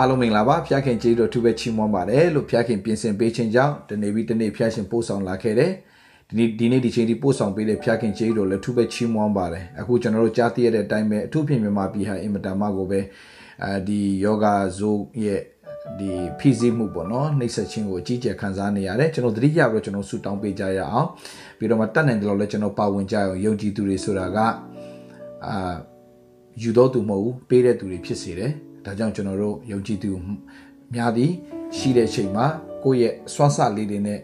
အားလုံးမင်္ဂလာပါဖျားခင်ကျေးဇူးတော်သူပဲချီးမွမ်းပါတယ်လို့ဖျားခင်ပြင်ဆင်ပေးခြင်းကြောင့်တနေ့ပြီးတနေ့ဖျားရှင်ပို့ဆောင်လာခဲ့တယ်ဒီနေ့ဒီနေ့ဒီချိန်ဒီပို့ဆောင်ပေးတဲ့ဖျားခင်ကျေးဇူးတော်လည်းသူပဲချီးမွမ်းပါတယ်အခုကျွန်တော်တို့ကြားသိရတဲ့အတိုင်းပဲအထူးဖြင့်မြန်မာပြည်ဟာအင်မတန်မှကိုပဲအဲဒီယောဂဇိုးရဲ့ဒီဖိစီးမှုပေါ့နော်နှိပ်စက်ခြင်းကိုအကြီးကျယ်ခံစားနေရတယ်ကျွန်တော်သတိရပြီးတော့ကျွန်တော်ဆူတောင်းပေးကြရအောင်ပြီးတော့မှတတ်နိုင်တယ်လို့လည်းကျွန်တော်ပါဝင်ကြအောင်ယုံကြည်သူတွေဆိုတာကအာယူတော့သူမဟုတ်ဘူးပေးတဲ့သူတွေဖြစ်စေတယ် ဒါကြောင့်ကျွန်တော်တို့ယုံကြည်သူများသည်ရှိတဲ့အချိန်မှာကိုယ့်ရဲ့စွမ်းစလေးတွေနဲ့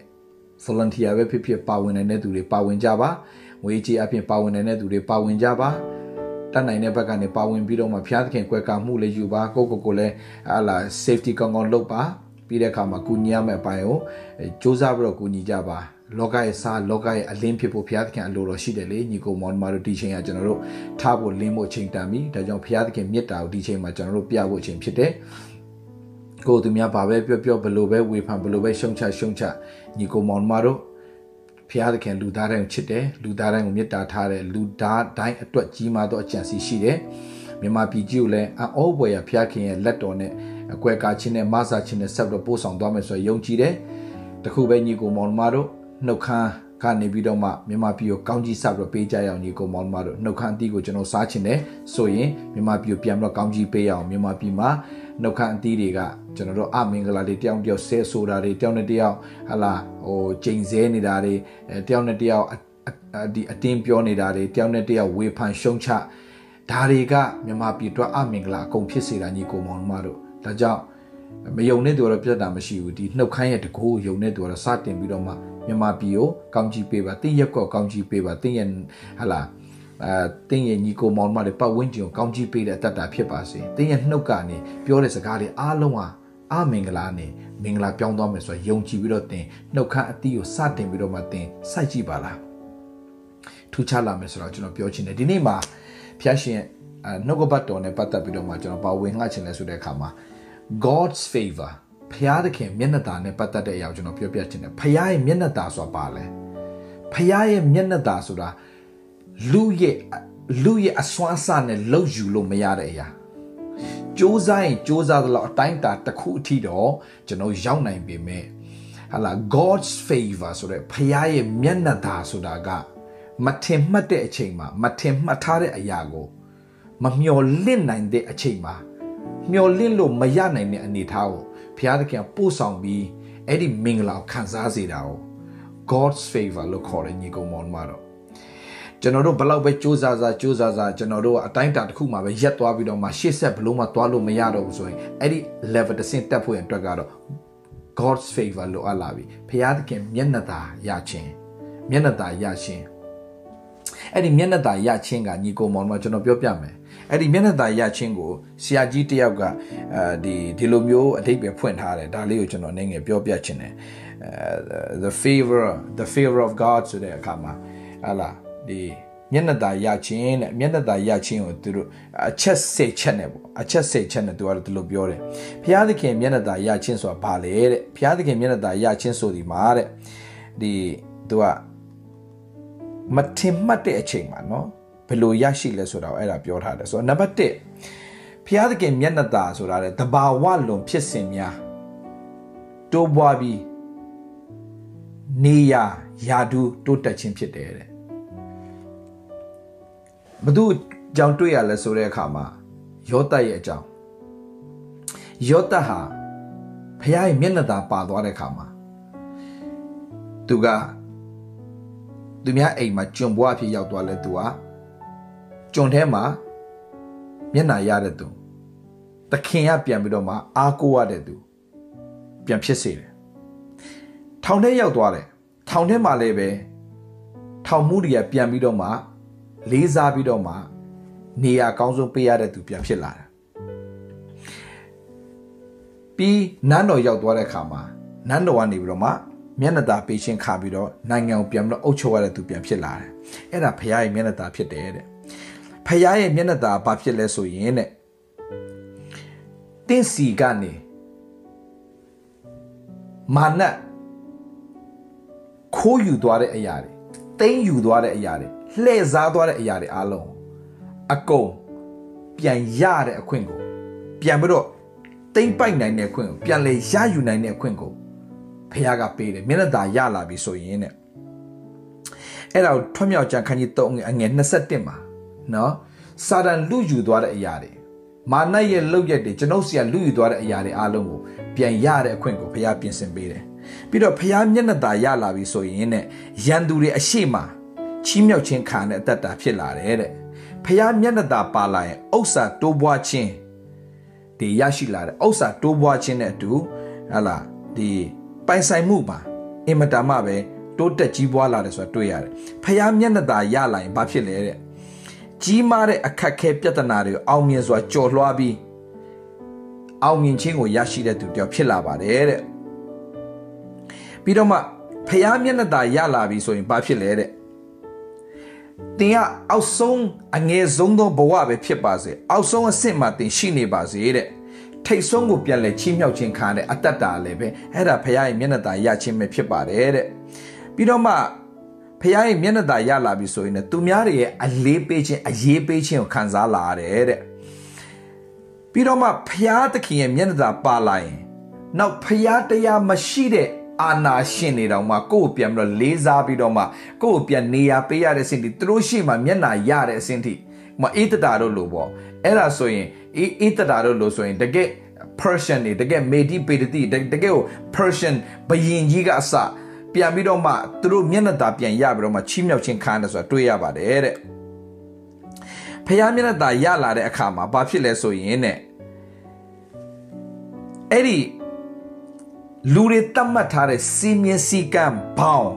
volunteer ပဲဖြစ်ဖြစ်ပါဝင်နေတဲ့သူတွေပါဝင်ကြပါငွေကြေးအပြင်ပါဝင်နေတဲ့သူတွေပါဝင်ကြပါတတ်နိုင်တဲ့ဘက်ကနေပါဝင်ပြီးတော့မှဖျားသခင်ကွယ်ကာမှုလေးယူပါကိုကိုကိုလည်းဟာလာ safety ကောင်းကောင်းလုပ်ပါပြီးတဲ့အခါမှာကုညီရမယ့်အပိုင်းကိုစူးစမ်းပြီးတော့ကုညီကြပါ လောကရဲ့စားလောကရဲ့အလင်းဖြစ်ဖို့ဘုရားသခင်အလိုတော်ရှိတယ်လေညီကိုမောင်မတို့ဒီချိန်ကကျွန်တော်တို့ထားဖို့လင်းဖို့အချိန်တန်ပြီဒါကြောင့်ဘုရားသခင်မြတ်တာကိုဒီချိန်မှာကျွန်တော်တို့ပြဖို့အချိန်ဖြစ်တယ်ကိုသူများဘာပဲပြောပြောဘလို့ပဲဝေဖန်ဘလို့ပဲရှုံချရှုံချညီကိုမောင်မတို့ဖျားသခင်လူသားတိုင်းကိုချစ်တယ်လူသားတိုင်းကိုမေတ္တာထားတယ်လူသားတိုင်းအတွက်ကြီးမားသောအကြံစီရှိတယ်မြန်မာပြည်ကြီးကိုလည်းအောဘွယ်ရဖျားခင်ရဲ့လက်တော်နဲ့အကွယ်ကာချင်းနဲ့မဆာချင်းနဲ့ဆက်ပြီးပို့ဆောင်သွားမယ်ဆိုရင်ယုံကြည်တယ်တခုပဲညီကိုမောင်မတို့ နှုတ်ခမ်းကနေပြီးတော့မှမြန်မာပြည်ကိုကောင်းကြီးဆက်ပြီးပေးကြရအောင်ညီကိုမောင်မတို့နှုတ်ခမ်းအသီးကိုကျွန်တော်စားချင်တယ်ဆိုရင်မြန်မာပြည်ကိုပြန်ပြီးတော့ကောင်းကြီးပေးရအောင်မြန်မာပြည်မှာနှုတ်ခမ်းအသီးတွေကကျွန်တော်တို့အမင်္ဂလာတွေတယောက်တယောက်ဆဲဆိုတာတွေတယောက်နဲ့တယောက်ဟလာဟိုချိန်ဆဲနေတာတွေတယောက်နဲ့တယောက်ဒီအတင်းပြောနေတာတွေတယောက်နဲ့တယောက်ဝေဖန်ရှုံချဒါတွေကမြန်မာပြည်အတွက်အမင်္ဂလာအကုန်ဖြစ်စေတာညီကိုမောင်မတို့ဒါကြောင့်မယုံတဲ့သူကတော့ပြတ်တာမရှိဘူးဒီနှုတ်ခမ်းရဲ့တကူယုံတဲ့သူကတော့စတင်ပြီးတော့မှ မြန်မာပြည်ကိုကောင်းကြီးပေးပါတင်းရက်ကောကောင်းကြီးပေးပါတင်းရဲ့ဟလာအဲတင်းရဲ့ညီကိုမောင်မတွေပတ်ဝန်းကျင်ကိုကောင်းကြီးပေးတဲ့အတ္တတာဖြစ်ပါစေတင်းရဲ့နှုတ်ကနေပြောတဲ့စကားတွေအားလုံးဟာအမင်္ဂလာနဲ့မင်္ဂလာပြောင်းသွားမယ်ဆိုတော့ယုံကြည်ပြီးတော့တင်နှုတ်ခမ်းအတီးကိုစတင်ပြီးတော့မှတင်စိုက်ကြည့်ပါလားထူးခြားလာမယ်ဆိုတော့ကျွန်တော်ပြောချင်တယ်ဒီနေ့မှာဖျားရှင်နှုတ်ကပတ်တော်နဲ့ပတ်သက်ပြီးတော့မှကျွန်တော်ပါဝင်ငှချင်တယ်ဆိုတဲ့အခါမှာ God's favor ဖျားသခင်မျက်နှာ ตาနဲ့ပတ်သက်တဲ့အရာကိုကျွန်တော်ပြောပြချင်တယ်ဖျားရဲ့မျက်နှာ ตาဆိုတာပါလဲဖျားရဲ့မျက်နှာ ตาဆိုတာလူရဲ့လူရဲ့အစွမ်းစားနဲ့လှုပ်ယူလို့မရတဲ့အရာစူးစမ်းရင်စူးစမ်းသလောက်အတိုင်းတာတစ်ခုအထိတော့ကျွန်တော်ရောက်နိုင်ပေမဲ့ဟာလာ God's favor ဆိုတဲ့ဖျားရဲ့မျက်နှာ ตาဆိုတာကမထင်မှတ်တဲ့အချိန်မှာမထင်မှတ်ထားတဲ့အရာကိုမမျော်လင့်နိုင်တဲ့အချိန်မှာမျော်လင့်လို့မရနိုင်တဲ့အနေအထားကို ဘုရားသခင်ပို့ဆောင်ပြီးအဲ့ဒီမင်္ဂလာကိုခံစားစေတာကို God's favor လို့ခေါ်တယ်ညီကောင်မောင်မတော်ကျွန်တော်တို့ဘလောက်ပဲစူးစမ်းစားစူးစမ်းစားကျွန်တော်တို့ကအတိုင်းတာတစ်ခုမှပဲရက်သွားပြီးတော့မှရှေ့ဆက်ဘလို့မှသွားလို့မရတော့ဘူးဆိုရင်အဲ့ဒီ level တစ်ဆင့်တက်ဖို့ရအတွက်ကတော့ God's favor လို့အပ်လာပြီဘုရားသခင်မျက်နှာသာရခြင်းမျက်နှာသာရခြင်းအဲ့ဒီမျက်နှာသာရခြင်းကညီကောင်မောင်မကျွန်တော်ပြောပြမယ် အဲ့ဒီမျက်နှာသာရခြင်းကိုဆရာကြီးတယောက်ကအဲဒီဒီလိုမျိုးအတိတ်ပဲဖွင့်ထားတယ်ဒါလေးကိုကျွန်တော်နည်းငယ်ပြောပြချင်တယ်အဲ the favor the favor of god ဆိုတဲ့အခါမှာဟာလာဒီမျက်နှာသာရခြင်းတဲ့မျက်နှာသာရခြင်းကိုသူတို့အချက်စိတ်ချက်နဲ့ပေါ့အချက်စိတ်ချက်နဲ့သူကတော့ဒီလိုပြောတယ်ဘုရားသခင်မျက်နှာသာရခြင်းဆိုတာဘာလဲတဲ့ဘုရားသခင်မျက်နှာသာရခြင်းဆိုဒီမှာတဲ့ဒီသူကမထင်မှတ်တဲ့အချိန်မှာเนาะ ဘယ်လိုရရှိလဲဆိုတာကိုအဲ့ဒါပြောထားတယ်ဆိုတော့နံပါတ်1ဘုရားသခင်မျက်နှာသာဆိုတာလေတဘာဝလွန်ဖြစ်စဉ်များတိုးပွားပြီးနေရယာဒူတိုးတက်ခြင်းဖြစ်တယ်တဲ့ဘသူကြောင့်တွေ့ရလဲဆိုတဲ့အခါမှာယောသရဲ့အကြောင်းယောသဟာဖခင်ရဲ့မျက်နှာသာပါသွားတဲ့အခါမှာသူကသူများအိမ်မှာကျွန်ဘွားအဖြစ်ရောက်သွားလဲသူက ကျွန်ထဲမှာမျက်နာရတဲ့သူသခင်ကပြန်ပြီးတော့မှအားကိုးရတဲ့သူပြန်ဖြစ်စေတယ်ထောင်ထဲရောက်သွားတယ်ထောင်ထဲမှာလည်းပဲထောင်မှုတွေကပြန်ပြီးတော့မှလေးစားပြီးတော့မှနေရာကောင်းဆုံးပေးရတဲ့သူပြန်ဖြစ်လာတယ်ပြီးနန်းတော်ရောက်သွားတဲ့အခါမှာနန်းတော်ကနေပြီးတော့မှမျက်နှာသာပေးခြင်းခါပြီးတော့နိုင်ငံကိုပြန်ပြီးတော့အုပ်ချုပ်ရတဲ့သူပြန်ဖြစ်လာတယ်အဲ့ဒါဖခင်ရဲ့မျက်နှာသာဖြစ်တယ်တဲ့ ဖခင်ရဲ့မျက်နှာသာဘာဖြစ်လဲဆိုရင်တဲ့တင်းစီကနေမာနခိုးယူသွားတဲ့အရာတွေတိမ့်ယူသွားတဲ့အရာတွေလှည့်စားသွားတဲ့အရာတွေအားလုံးအကုန်ပြန်ရတဲ့အခွင့်ကိုပြန်ပြီးတော့တတိမ့်ပိုက်နိုင်တဲ့အခွင့်ကိုပြန်လဲရယူနိုင်တဲ့အခွင့်ကိုဖခင်ကပေးတယ်မျက်နှာသာရလာပြီဆိုရင်တဲ့အဲ့ဒါကိုထွတ်မြောက်ကြခန်းကြီး3အငယ်21မှာ နော်စာတန်လူယူသွားတဲ့အရာတွေမာနရဲ့လောက်ရက်တွေကျွန်ုပ်စီကလူယူသွားတဲ့အရာတွေအားလုံးကိုပြန်ရတဲ့အခွင့်ကိုဖခင်ပြင်ဆင်ပေးတယ်ပြီးတော့ဖခင်မျက်နှာသာရလာပြီဆိုရင်တဲ့ရန်သူတွေအရှိမချီးမြှောက်ခြင်းခံတဲ့အတ္တတာဖြစ်လာတယ်တဲ့ဖះမျက်နှာသာပါလာရင်ဥစ္စာတိုးပွားခြင်းဒီရရှိလာတယ်ဥစ္စာတိုးပွားခြင်းနဲ့အတူဟလာဒီပိုင်ဆိုင်မှုပါအင်မတန်မှပဲတိုးတက်ကြီးပွားလာတယ်ဆိုတာတွေ့ရတယ်ဖះမျက်နှာသာရလာရင်ဘာဖြစ်လဲတဲ့ ကြီးမားတဲ့အခက်ခဲပြဿနာတွေကိုအောင်မြင်စွာကြော်လွှားပြီးအောင်မြင်ခြင်းကိုရရှိတဲ့သူတယောက်ဖြစ်လာပါတယ်တဲ့ပြီးတော့မှဖះမျက်နှာသာရလာပြီဆိုရင်ဘာဖြစ်လဲတဲ့တင်ကအောက်ဆုံးအငယ်ဆုံးသောဘဝပဲဖြစ်ပါစေအောက်ဆုံးအဆင့်မှာတင်ရှိနေပါစေတဲ့ထိတ်ဆုံးကိုပြန်လဲချီးမြှောက်ခြင်းခံတဲ့အတ္တတာလည်းပဲအဲ့ဒါဖခင်ရဲ့မျက်နှာသာရခြင်းပဲဖြစ်ပါတယ်တဲ့ပြီးတော့မှ ဖခင်ရဲ့မျက်နှာသာရလာပြီဆိုရင်လည်းသူများတွေရဲ့အလေးပေးခြင်းအရေးပေးခြင်းကိုခံစားလာရတယ်တဲ့ပြီးတော့မှဖခင်သခင်ရဲ့မျက်နှာသာပါလာရင်နောက်ဖခင်တရားမရှိတဲ့အာနာရှင်နေတော့မှကိုယ့်ကိုပြန်ပြီးတော့လေးစားပြီးတော့မှကိုယ့်ကိုပြန်နေရာပေးရတဲ့အဆင့်ထိသူတို့ရှိမှမျက်နာရတဲ့အဆင့်ထိမအေးတတာတို့လို့ပေါ့အဲ့ဒါဆိုရင်အေးအေးတတာတို့လို့ဆိုရင်တကယ် Persian နေတကယ် Medi Pedati တကယ်ကို Persian ဘယင်ကြီးကအစ ပြန်ပြီးတော့မှသူတို့မျက်နှာသာပြန်ရပြီးတော့မှချီးမြှောက်ခြင်းခံတယ်ဆိုတာတွေ့ရပါတယ်တဲ့ဖះမျက်နှာသာရလာတဲ့အခါမှာဘာဖြစ်လဲဆိုရင်တဲ့အဲ့ဒီလူတွေတတ်မှတ်ထားတဲ့စီမင်းစီကံဘောင်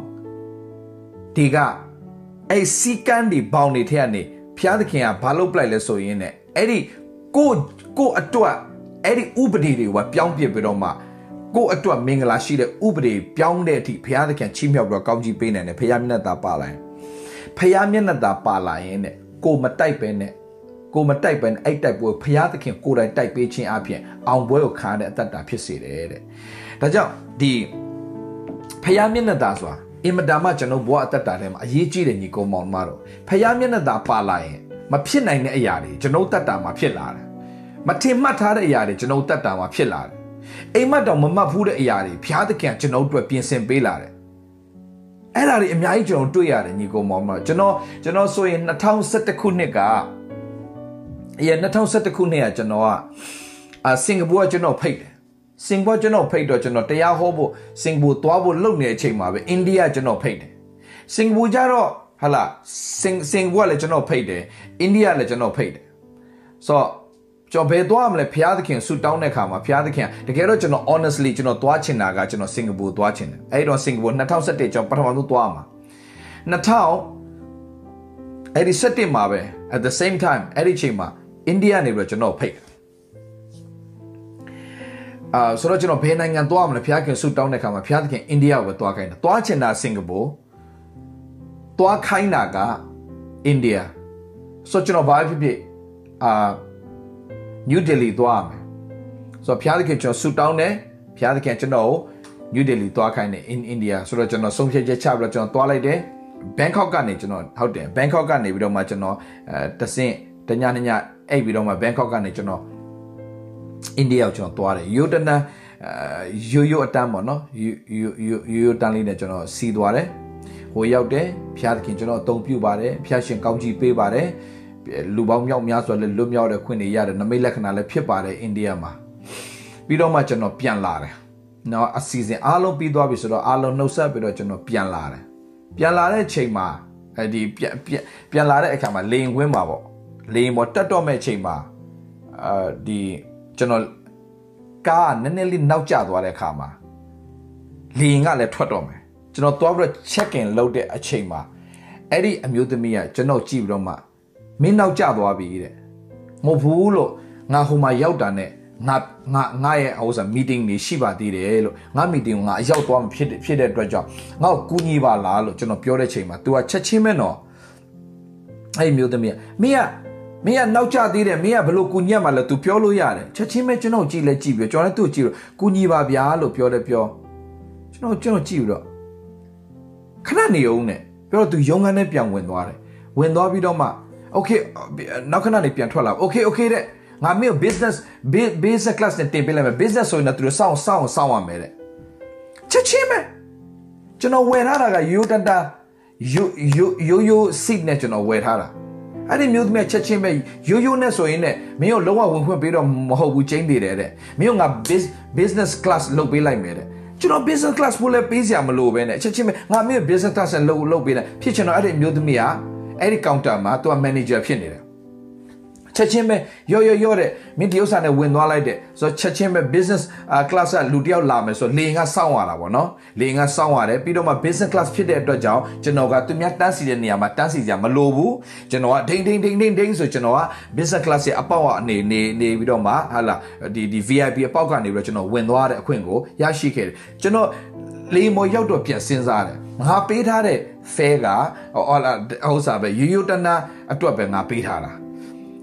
ဒီကအဲ့စီကံဒီဘောင်တွေထဲကနေဖျားသခင်ကဘာလုပ်ပလိုက်လဲဆိုရင်ねအဲ့ဒီကိုကိုအတွက်အဲ့ဒီဥပဒေတွေကပြောင်းပြပြီးတော့မှ ကိုအတွက်မင်္ဂလာရှိတဲ့ဥပဒေပြောင်းတဲ့အထိဘုရားသခင်ချီးမြှောက်ပြီးတော့ကောင်းကြီးပေးနိုင်တယ်ဘုရားမျက်နှာသာပါလာရင်ဘုရားမျက်နှာသာပါလာရင်တဲ့ကိုမတိုက်ပဲနဲ့ကိုမတိုက်ပဲနဲ့အဲ့တိုက်ပွဲဘုရားသခင်ကိုယ်တိုင်တိုက်ပေးခြင်းအပြင်အောင်ပွဲကိုခံတဲ့အတ္တတာဖြစ်စေတယ်တဲ့ဒါကြောင့်ဒီဖယားမျက်နှာသာဆိုတာအင်မတန်မှကျွန်တော်ဘဝအသက်တာထဲမှာအရေးကြီးတဲ့ညီကောင်မောင်မတော်ဖယားမျက်နှာသာပါလာရင်မဖြစ်နိုင်တဲ့အရာတွေကျွန်တော်တက်တာမှာဖြစ်လာတယ်မထင်မှတ်ထားတဲ့အရာတွေကျွန်တော်တက်တာမှာဖြစ်လာတယ် အိမ်မက်တော်မမှတ်ဘူးတဲ့အရာတွေဘုရားသခင်ကျွန်တော်တို့ပြင်ဆင်ပေးလာတယ်အဲ့ဒါတွေအများကြီးကျွန်တော်တွေ့ရတယ်ညီကောင်မောင်မတော်ကျွန်တော်ကျွန်တော်ဆိုရင်2011ခုနှစ်ကအရင်2011ခုနှစ်ကကျွန်တော်ကအာစင်ကာပူကကျွန်တော်ဖိတ်တယ်စင်ကာပူကျွန်တော်ဖိတ်တော့ကျွန်တော်တရားဟောဖို့စင်ကာပူသွားဖို့လုပ်နေတဲ့အချိန်မှာပဲအိန္ဒိယကျွန်တော်ဖိတ်တယ်စင်ကာပူကျတော့ဟာလာစင်စင်ကာပူကလည်းကျွန်တော်ဖိတ်တယ်အိန္ဒိယလည်းကျွန်တော်ဖိတ်တယ်ဆိုတော့ ကျွန်တော်ဘယ်သွားမလဲဖျားသခင်ဆူတောင်းတဲ့ခါမှာဖျားသခင်တကယ်တော့ကျွန်တော် honestly ကျွန်တော်သွားချင်တာကကျွန်တော်စင်ကာပူသွားချင်တယ်အဲ့တော့စင်ကာပူ2017ကျွန်တော်ပထမဆုံးသွားမှာ2000အဲ့ဒီ17မှာပဲ at the same time အဲ့ဒီချိန်မှာအိန္ဒိယနေပြီးတော့ကျွန်တော်ဖိတ်အာဆိုတော့ကျွန်တော်ဘယ်နိုင်ငံသွားမလဲဖျားခင်ဆူတောင်းတဲ့ခါမှာဖျားသခင်အိန္ဒိယကိုပဲသွားခိုင်းတာသွားချင်တာစင်ကာပူသွားခိုင်းတာကအိန္ဒိယဆိုကျွန်တော်ဘာဖြစ်ဖြစ်အာ နယူးဒေလီသွားမယ်ဆိုတော့ဖျားသခင်ကျွန်တော်ဆူတောင်းတယ်ဖျားသခင်ကျွန်တော်ကိုနယူးဒေလီသွားခိုင်းတယ် in India ဆိုတော့ကျွန်တော်ဆုံးဖြတ်ချက်ချပြီးတော့ကျွန်တော်သွားလိုက်တယ်ဘန်ကောက်ကနေကျွန်တော်ဟုတ်တယ်ဘန်ကောက်ကနေပြီးတော့မှကျွန်တော်အဲတဆင့်တညညအိပ်ပြီးတော့မှဘန်ကောက်ကနေကျွန်တော်အိန္ဒိယကိုကျွန်တော်သွားတယ်ယိုတနအဲယိုယိုအတန်းပေါ့နော်ယိုယိုယိုယိုတန်းလေးနဲ့ကျွန်တော်စီးသွားတယ်ဟိုရောက်တယ်ဖျားသခင်ကျွန်တော်အသုံးပြုပါတယ်ဖျားရှင်ကောင်းကြီးပေးပါတယ် လူပေါင်းမြောက်များစွာလည်းလွတ်မြောက်တဲ့ခွင့်တွေရတယ်နမိတ်လက္ခဏာလည်းဖြစ်ပါတယ်အိန္ဒိယမှာပြီးတော့မှကျွန်တော်ပြန်လာတယ်နော်အစီအစဉ်အားလုံးပြီးသွားပြီဆိုတော့အားလုံးနှုတ်ဆက်ပြီးတော့ကျွန်တော်ပြန်လာတယ်ပြန်လာတဲ့ချိန်မှာအဲဒီပြန်ပြန်လာတဲ့အခါမှာလေရင်ခွင်းမှာပေါ့လေရင်ပေါ်တက်တော့မဲ့ချိန်မှာအာဒီကျွန်တော်ကားနည်းနည်းလေးနောက်ကျသွားတဲ့အခါမှာလေရင်ကလည်းထွက်တော့မယ်ကျွန်တော်သွားပြီးတော့ check in လုပ်တဲ့အချိန်မှာအဲ့ဒီအမျိုးသမီးကကျွန်တော်ကြည့်ပြီးတော့မှ မင်းနောက်ကျသွားပြီတဲ့မဟုတ်ဘူးလို့ငါဟိုမှာရောက်တာနဲ့ငါငါငါရဲ့ဟိုဆို meeting တွေရှိပါသေးတယ်လို့ငါ meeting ကိုငါအရောက်သွားမှဖြစ်ဖြစ်တဲ့အတွက်ကြောင့်ငါ့ကိုကူညီပါလားလို့ကျွန်တော်ပြောတဲ့ချိန်မှာ तू ကချက်ချင်းပဲနော်အဲ့မျိုးသမီးမင်းကမင်းကနောက်ကျသေးတယ်မင်းကဘလို့ကူညီရမှာလဲ तू ပြောလို့ရတယ်ချက်ချင်းပဲကျွန်တော်ကြည့်လဲကြည့်ပြီးကျွန်တော်လည်းသူ့ကြည့်လို့ကူညီပါဗျာလို့ပြောတယ်ပြောကျွန်တော်ကျွန်တော်ကြည့်ပြီးတော့ခဏနေအောင်နဲ့ပြောတော့ तू ရုံးခန်းနဲ့ပြန်ဝင်သွားတယ်ဝင်သွားပြီးတော့မှ โอเคနောက်ခဏနေပြန်ထွက်လာโอเคโอเคတဲ့ ငါမင်းကို business basic class နဲ့တင်ပေးလိုက်မယ် business ဆိုရင်တော့သူတို့စောင့်စောင့်စောင့်ရမယ်တဲ့ချက်ချင်းပဲကျွန်တော်ဝယ်ထားတာကယူတတာယူယူယူယူ seat နဲ့ကျွန်တော်ဝယ်ထားတာအဲ့ဒီမျိုးသမီးချက်ချင်းပဲယူယူနဲ့ဆိုရင်ねမင်းကိုလုံးဝဝင်ခွင့်ပေးတော့မဟုတ်ဘူးချင်းသေးတယ်တဲ့မင်းကငါ business class လုပ်ပေးလိုက်မယ်တဲ့ကျွန်တော် business class ဖို့လည်းပေးစရာမလိုပဲနဲ့ချက်ချင်းပဲငါမင်း business class နဲ့လုပ်လုပ်ပေးတယ်ဖြစ်ချင်တော့အဲ့ဒီမျိုးသမီးက အဲ့ဒီ counter မှာသူက manager ဖြစ်နေတယ်ချက်ချင်းပဲရော့ရော့ရော့တဲ့မင်းဒီဥစ္စာနဲ့ဝင်သွားလိုက်တဲ့ဆိုတော့ချက်ချင်းပဲ business class ကလူတယောက်လာမယ်ဆိုတော့လေငါစောင့်ရတာပေါ့နော်လေငါစောင့်ရတယ်ပြီးတော့မှ business class ဖြစ်တဲ့အတွက်ကြောင့်ကျွန်တော်ကသူများတန်းစီတဲ့နေရာမှာတန်းစီကြမလိုဘူးကျွန်တော်ကဒိန်ဒိန်ဒိန်ဒိန်ဒိန်ဆိုကျွန်တော်က business class ရဲ့အပေါက်အနေနေနေပြီးတော့မှဟာလာဒီဒီ VIP အပေါက်ကနေပြီးတော့ကျွန်တော်ဝင်သွားတဲ့အခွင့်ကိုရရှိခဲ့တယ်ကျွန်တော် လေမော်ရောက်တော့ပြန်စဉ်းစားတယ်ငါပေးထားတဲ့ fair ကဟောလာဟိုစားပဲရိုးရိုးတနာအတွက်ပဲငါပေးထားတာ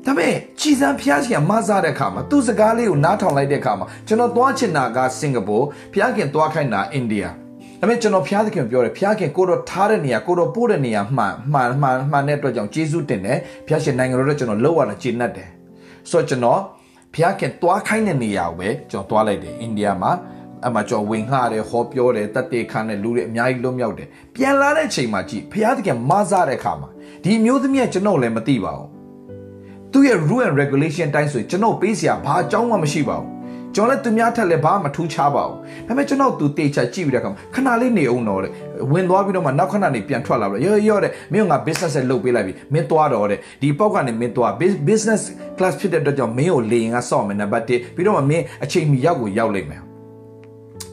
ဒါပေမဲ့ကြည်စံဖျားရှင်မဆားတဲ့ခါမှာသူ့စကားလေးကိုနားထောင်လိုက်တဲ့ခါမှာကျွန်တော်သွားချင်တာကစင်ကာပူဖျားခင်သွားခိုင်းတာအိန္ဒိယဒါပေမဲ့ကျွန်တော်ဖျားသခင်ပြောတယ်ဖျားခင်ကိုတော့ထားတဲ့နေရာကိုတော့ပို့တဲ့နေရာမှန်မှန်မှန်မှန်တဲ့အတွက်ကြောင့်ဂျေဇုတင်တယ်ဖျားရှင်နိုင်ငံတော်တော့ကျွန်တော်လောက်ရတာကျေနပ်တယ်ဆိုတော့ကျွန်တော်ဖျားခင်သွားခိုင်းတဲ့နေရာကိုပဲကျွန်တော်သွားလိုက်တယ်အိန္ဒိယမှာ အမကျော်ဝင်လှတယ်ဟောပြောတယ်တက်တေခါနဲ့လူတွေအများကြီးလွတ်မြောက်တယ်ပြန်လာတဲ့ချိန်မှာကြည့်ဖျားသခင်မဆားတဲ့ခါမှာဒီမျိုးသမီးကကျွန်တော်လည်းမသိပါဘူးသူ့ရဲ့ rule and regulation တိုင်းဆိုကျွန်တော်ပေးစရာဘာအကြောင်းမှမရှိပါဘူးကျွန်တော်လည်းသူများထက်လည်းဘာမှမထူးခြားပါဘူးဒါပေမဲ့ကျွန်တော်သူတေချာကြည့်ပြီးတဲ့အခါမှာခဏလေးနေအောင်တော့တဲ့ဝင်သွားပြီးတော့မှနောက်ခဏနေပြန်ထွက်လာပြီးရောရောတဲ့မင်းက business ဆက်လုပ်ပေးလိုက်ပြီမင်းသွားတော့တဲ့ဒီပေါက်ကနေမင်းသွား business class ဖြစ်တဲ့အတွက်ကြောင့်မင်းကိုလေရင်ကစောင့်မယ်နံပါတ်1ပြီးတော့မှမင်းအချိန်မီရောက်ကိုရောက်လိမ့်မယ်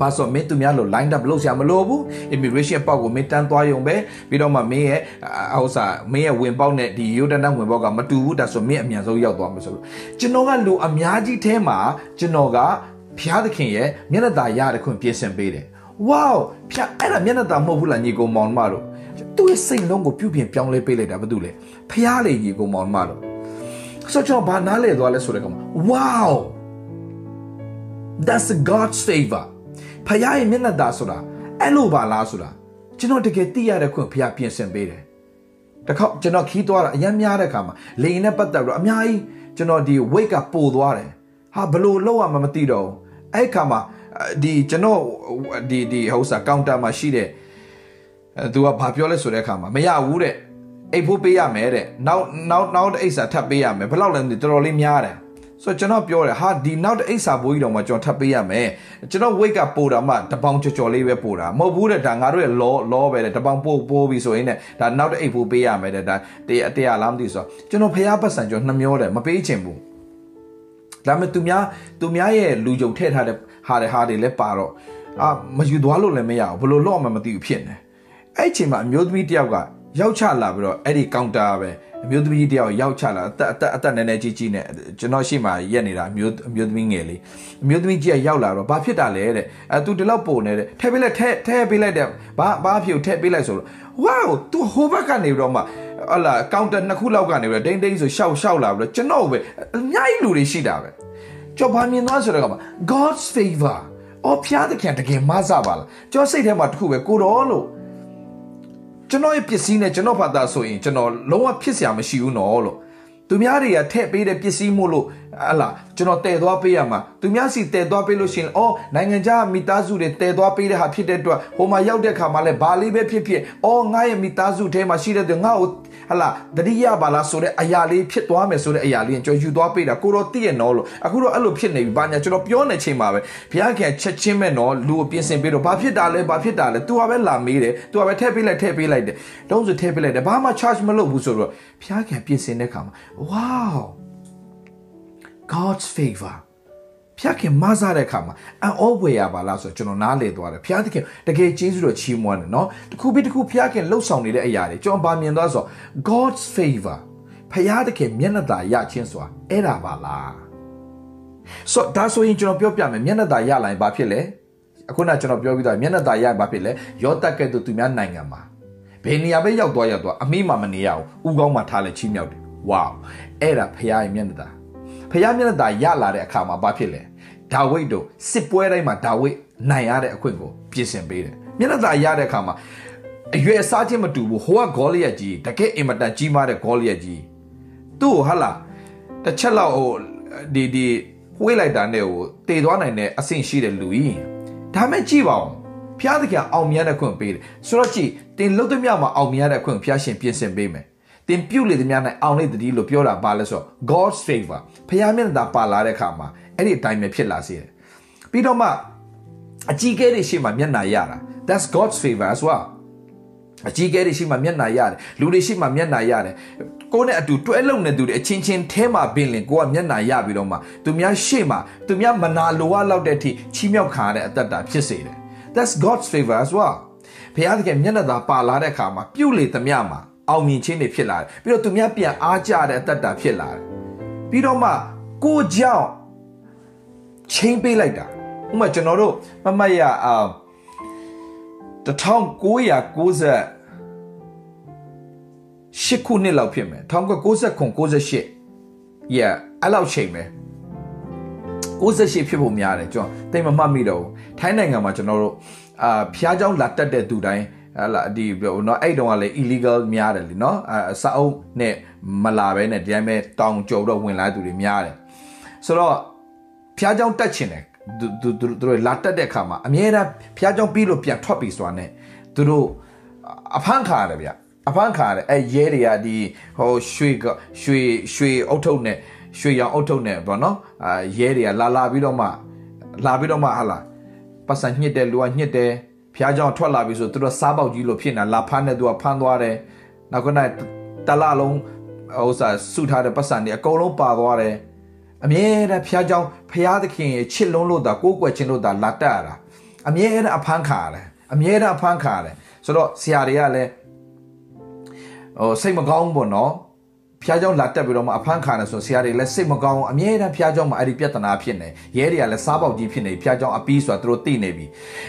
ပါဆိုမင်းသူများလို့ line up လုပ်ဆရာမလိုဘူး immigration ပေါက်ကိုမင်းတန်းသွားရုံပဲပြီးတော့မှမင်းရဲ့ဟိုစာမင်းရဲ့ဝင်ပေါက်နဲ့ဒီရိုးတန်းတန်းဝင်ပေါက်ကမတူဘူးဒါဆိုမင်းအမြန်ဆုံးရောက်သွားမှာဆိုလို့ကျွန်တော်ကလူအများကြီးထဲမှာကျွန်တော်ကဖျားသခင်ရဲ့မျက်နှာသာရတဲ့ခွင့်ပြင်ဆင်ပေးတယ်ဝေါဖျားအဲ့ဒါမျက်နှာသာမဟုတ်ဘူးလားညီကောင်မောင်မတို့သူ့ရဲ့စိတ်လုံးကိုပြုပြင်ပြောင်းလဲပေးလိုက်တာဘာတူလဲဖျားလေညီကောင်မောင်မတို့ဆိုတော့ကျွန်တော်ဘာနားလဲသွားလဲဆိုတဲ့ကောင် wow that's god's favor ဖခင်ရဲ့မျက်နှာသာဆိုတာအဲ့လိုပါလားဆိုတာကျွန်တော်တကယ်သိရတဲ့ခွင့်ဖခင်ပြင်ဆင်ပေးတယ်တခါကျွန်တော်ခီးသွားတာအရင်များတဲ့ခါမှာလေရင်နဲ့ပတ်သက်ပြီးတော့အများကြီးကျွန်တော်ဒီ weight ကပိုသွားတယ်ဟာဘလို့လောက်ရမှမသိတော့ဘူးအဲ့ခါမှာဒီကျွန်တော်ဒီဒီဟိုစာကောင်တာမှာရှိတဲ့သူကဘာပြောလဲဆိုတဲ့အခါမှာမရဘူးတဲ့အိတ်ဖို့ပေးရမယ်တဲ့နောက်နောက်နောက်အိတ်စာထပ်ပေးရမယ်ဘယ်လောက်လဲတော်တော်လေးများတယ် ဆိုတော့ကျွန်တော်ပြောတယ်ဟာဒီနောက်တစ်အိတ်စာဘိုးကြီးတော့မှကျွန်တော်ထပ်ပေးရမယ်ကျွန်တော် weight ကပိုတာမှတပေါင်ကြော်ကြော်လေးပဲပိုတာမဟုတ်ဘူးတဲ့ဒါငါတို့ရဲ့ law law ပဲတဲ့တပေါင်ပို့ပို့ပြီးဆိုရင်တဲ့ဒါနောက်တစ်အိတ်ဘိုးပေးရမယ်တဲ့ဒါတရားတရားလားမသိဆိုတော့ကျွန်တော်ဖះပတ်စံကျွန်တော်နှမျောတယ်မပေးချင်ဘူးဒါပေမဲ့သူများသူများရဲ့လူကြုံထည့်ထားတဲ့ဟာတွေဟာတွေလည်းပါတော့အာမယူသွားလို့လည်းမရဘူးဘလို့လော့မှမသိဘူးဖြစ်နေအဲ့အချိန်မှာအမျိုးသမီးတယောက်က ရောက်ချလာပြီးတော့အဲ့ဒီကောင်တာပဲအမျိုးသမီးတယောက်ရောက်ချလာအသက်အသက်အသက်နည်းနည်းကြီးကြီးနဲ့ကျွန်တော်ရှိမှရက်နေတာအမျိုးအမျိုးသမီးငယ်လေးအမျိုးသမီးကြီးကရောက်လာတော့ဘာဖြစ်တာလဲတဲ့အဲ तू ဒီလောက်ပုံနေတဲ့ထဲပေးလိုက်ထဲထဲပေးလိုက်တဲ့ဘာဘာဖြစ်ထဲပေးလိုက်ဆိုတော့ wow तू ဟိုဘက်ကနေတော့မှဟလာကောင်တာနှစ်ခုလောက်ကနေပြီးတော့ဒိန်းဒိန်းဆိုရှောက်ရှောက်လာပြီးတော့ကျွန်တော်ပဲအများကြီးလူတွေရှိတာပဲကျော်ဘာမြင်သွားဆိုတော့ကမှ God's favor အော်ဖျားတဲ့ခင်တကယ်မဆပါလားကျော်စိတ်ထဲမှာတခုပဲကိုတော်လို့ ကျွန်တော်ရဲ့ပစ္စည်းနဲ့ကျွန်တော်ဘာသာဆိုရင်ကျွန်တော်လုံးဝဖြစ်စရာမရှိဘူးနော်လို့သူများတွေကထည့်ပေးတဲ့ပစ္စည်းမို့လို့ ဟလာကျွန်တော်တည်သွားပေးရမှာသူများစီတည်သွားပေးလို့ရှိရင်အော်နိုင်ငံခြားမိသားစုတွေတည်သွားပေးတဲ့ဟာဖြစ်တဲ့အတွက်ဟိုမှာရောက်တဲ့ခါမှာလဲဘာလေးပဲဖြစ်ဖြစ်အော်ငါရဲ့မိသားစုထဲမှာရှိတဲ့သူငါ့ကိုဟလာတတိယပါလားဆိုတဲ့အရာလေးဖြစ်သွားမယ်ဆိုတဲ့အရာလေးကျွန်တော်ယူသွားပေးတာကိုတော့တည့်ရနော်လို့အခုတော့အဲ့လိုဖြစ်နေပြီဘာညာကျွန်တော်ပြောနေချိန်မှာပဲဘုရားခင်ချက်ချင်းမဲ့နော်လူကိုပြင်ဆင်ပေးတော့ဘာဖြစ်တာလဲဘာဖြစ်တာလဲ तू ကပဲလာမေးတယ် तू ကပဲထည့်ပေးလိုက်ထည့်ပေးလိုက်တယ်တုံးစထည့်ပေးလိုက်တယ်ဘာမှ charge မလုပ်ဘူးဆိုတော့ဘုရားခင်ပြင်ဆင်တဲ့ခါမှာ wow God's favor ဖျားခင်မဆားတဲ့အခါမှာအံ့ဩဝယ်ရပါလားဆိုတော့ကျွန်တော်နားလေသွားတယ်ဖျားသခင်တကယ်ကျေးဇူးတော်ချီးမွမ်းတယ်နော်တခုပြီးတခုဖျားခင်လှုပ်ဆောင်နေတဲ့အရာတွေကျွန်တော်ဗာမြင်သွားဆို God's favor ဖျားသခင်မျက်နှာသာရခြင်းဆိုတာအဲ့ဒါပါလားဆိုဒါဆိုရင်ကျွန်တော်ပြောပြမယ်မျက်နှာသာရလာရင်ဘာဖြစ်လဲအခုနကျွန်တော်ပြောပြီးသားမျက်နှာသာရရင်ဘာဖြစ်လဲရောတက်ကဲ့သို့သူများနိုင်ငံမှာဘယ်နေရာပဲရောက်သွားရောက်သွားအမိမှမနေရဘူးဥကောင်းမှထားလဲချီးမြှောက်တယ်ဝေါအဲ့ဒါဖျားရဲ့မျက်နှာသာ ဖျားမျက်နှာသာရလာတဲ့အခါမှာဘာဖြစ်လဲဒါဝိဒ်တို့စစ်ပွဲတိုင်းမှာဒါဝိဒ်နိုင်ရတဲ့အခွင့်ကိုပြင်ဆင်ပေးတယ်မျက်နှာသာရတဲ့အခါမှာအရွယ်စားခြင်းမတူဘူးဟိုကဂေါလိယက်ကြီးတကယ်အင်မတန်ကြီးမားတဲ့ဂေါလိယက်ကြီးသူ့ကိုဟာလာတစ်ချက်လောက်ဟိုဒီဒီဝှေးလိုက်တာနဲ့ကိုတည်သွားနိုင်တဲ့အဆင့်ရှိတဲ့လူကြီးဒါမဲ့ကြည့်ပါဦးဖျားသခင်အောင်မြတ်တဲ့ခွင့်ပေးတယ်ဆိုတော့ကြည့်တင်လုတ်သမျှမှာအောင်မြတ်တဲ့ခွင့်ဖျားရှင်ပြင်ဆင်ပေးမယ် တင်ပြုတ်လေသမျှနိုင်အောင်လေတတိလို့ပြောတာပါလဲဆိုတော့ God's favor ဖျားမျက်နှာပါလာတဲ့အခါမှာအဲ့ဒီအတိုင်းပဲဖြစ်လာစေတယ်ပြီးတော့မှအကြီးကဲတွေရှိမှမျက်နှာရတာ that's God's favor as well အကြီးကဲတွေရှိမှမျက်နှာရတယ်လူတွေရှိမှမျက်နှာရတယ်ကိုယ်နဲ့အတူတွဲလုံနေသူတွေအချင်းချင်းထဲမှာပင်လင်ကိုကမျက်နှာရပြီးတော့မှသူများရှေ့မှာသူများမနာလိုဝလောက်တဲ့အထိချီးမြှောက်ခံရတဲ့အသက်တာဖြစ်စေတယ် that's God's favor as well ဘုရားသခင်မျက်နှာသာပါလာတဲ့အခါမှာပြုတ်လေသမျှမှာ အောင်မြင်ခြင်းတွေဖြစ်လာတယ်ပြီးတော့သူများပြန်အားကြတဲ့အသက်တာဖြစ်လာတယ်ပြီးတော့မှကိုကြောင့်ချင်းပေးလိုက်တာဥပမာကျွန်တော်တို့မမတ်ရအာ1990ရှစ်ခုနှစ်လောက်ဖြစ်မယ်1990 98 yeah အဲ့လောက်ချိန်ပဲ68ဖြစ်ဖို့များတယ်ကျွန်တော်တိတ်မမှတ်မိတော့ဘူးထိုင်းနိုင်ငံမှာကျွန်တော်တို့အာဖျားเจ้าလာတက်တဲ့သူတိုင်း ဟလာဒီเนาะအဲ့တုန်းကလည်း illegal များတယ်လीเนาะအစာအုပ်နဲ့မလာဘဲနဲ့ဒီတိုင်းပဲတောင်ကြုံတော့ဝင်လာသူတွေများတယ်ဆိုတော့ဖျားเจ้าတက်ချင်တယ်သူသူသူတို့လာတက်တဲ့အခါမှာအမြဲတမ်းဖျားเจ้าပြီးလို့ပြန်ထွက်ပြီးဆိုတာနဲ့သူတို့အဖမ်းခါရတယ်ဗျအဖမ်းခါရတယ်အဲရဲတွေကဒီဟိုရွှေရွှေရွှေအုတ်ထုပ်နဲ့ရွှေရောင်အုတ်ထုပ်နဲ့ပေါ့နော်အာရဲတွေကလာလာပြီးတော့မှလာပြီးတော့မှဟာလာပတ်စံညှစ်တယ်လူကညှစ်တယ် ဖျားကြောင်ထွက်လာပြီဆိုသူတို့စားပေါက်ကြီးလို့ဖြစ်နေတာလာဖမ်းတဲ့သူကဖမ်းသွားတယ်နောက်ကနေ့တလလုံးဟိုစားစုထားတဲ့ပတ်စံတွေအကုန်လုံးပါသွားတယ်အမြဲတမ်းဖျားကြောင်ဖျားသခင်ရဲ့ချစ်လုံးလို့တာကိုးကွယ်ခြင်းလို့တာလာတက်ရတာအမြဲတမ်းအဖမ်းခါရတယ်အမြဲတမ်းအဖမ်းခါရတယ်ဆိုတော့ဆရာတွေကလည်းဟိုစိတ်မကောင်းဘူးနော် ဖျားเจ้าလာတက်ပြီးတော့မှအဖမ်းခံရဆိုဆရာတွေလည်းစိတ်မကောင်းအမြဲတမ်းဖျားเจ้าမှာအဲ့ဒီပြဿနာဖြစ်နေရဲတွေကလည်းစားပေါက်ကြီးဖြစ်နေဖျားเจ้าအပီးဆိုတာသူတို့သိနေပြီ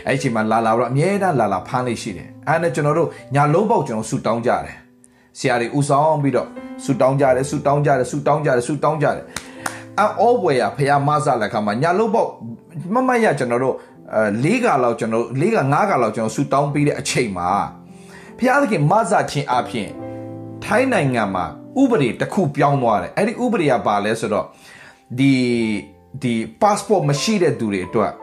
အဲ့ဒီအချိန်မှာလာလာတော့အမြဲတမ်းလာလာဖမ်းလေးရှိတယ်အဲ့ဒါကျွန်တော်တို့ညာလုံးပေါက်ကျွန်တော်ဆူတောင်းကြတယ်ဆရာတွေဥဆောင်ပြီးတော့ဆူတောင်းကြတယ်ဆူတောင်းကြတယ်ဆူတောင်းကြတယ်ဆူတောင်းကြတယ်အော်ဘွယ်ရဖျားမဆလက်ခါမှာညာလုံးပေါက်မမရကျွန်တော်တို့အဲ၄ကလောက်ကျွန်တော်၄က၅ကလောက်ကျွန်တော်ဆူတောင်းပြီးတဲ့အချိန်မှာဖျားသခင်မဆချင်းအဖြစ်ထိုင်းနိုင်ငံမှာ ဥပဒေတစ်ခုပြောင်းသွားတယ်အဲ့ဒီဥပဒေကဘာလဲဆိုတော့ဒီဒီ passport မရှိတဲ့သူတွေအတွက်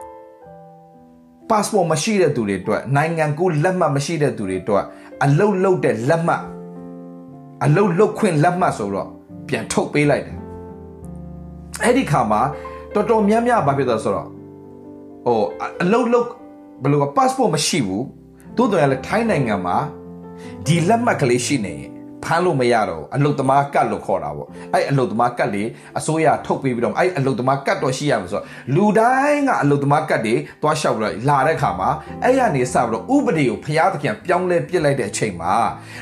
passport မရှိတဲ့သူတွေအတွက်နိုင်ငံကူးလက်မှတ်မရှိတဲ့သူတွေအတွက်အလုတ်လုတ်တဲ့လက်မှတ်အလုတ်လုတ်ခွင့်လက်မှတ်ဆိုတော့ပြန်ထုတ်ပေးလိုက်တယ်အဲ့ဒီခါမှာတော်တော်များများဘာဖြစ်သွားဆိုတော့ဟိုအလုတ်လုတ်ဘယ်လိုက passport မရှိဘူးတိုးတော်ရလဲထိုင်းနိုင်ငံမှာဒီလက်မှတ်ကလေးရှိနေရင် ဖမ်းလို့မရတော့အလုတ်သမားကတ်လို့ခေါ်တာပေါ့အဲ့အလုတ်သမားကတ်လေအစိုးရထုတ်ပေးပြီးတော့အဲ့အလုတ်သမားကတ်တော့ရှိရမှာဆိုတော့လူတိုင်းကအလုတ်သမားကတ်တွေသွားလျှောက်ပြီးတော့လာတဲ့ခါမှာအဲ့ရနေစပြီးတော့ဥပဒေကိုဖျားသခင်ပြောင်းလဲပြစ်လိုက်တဲ့အချိန်မှာ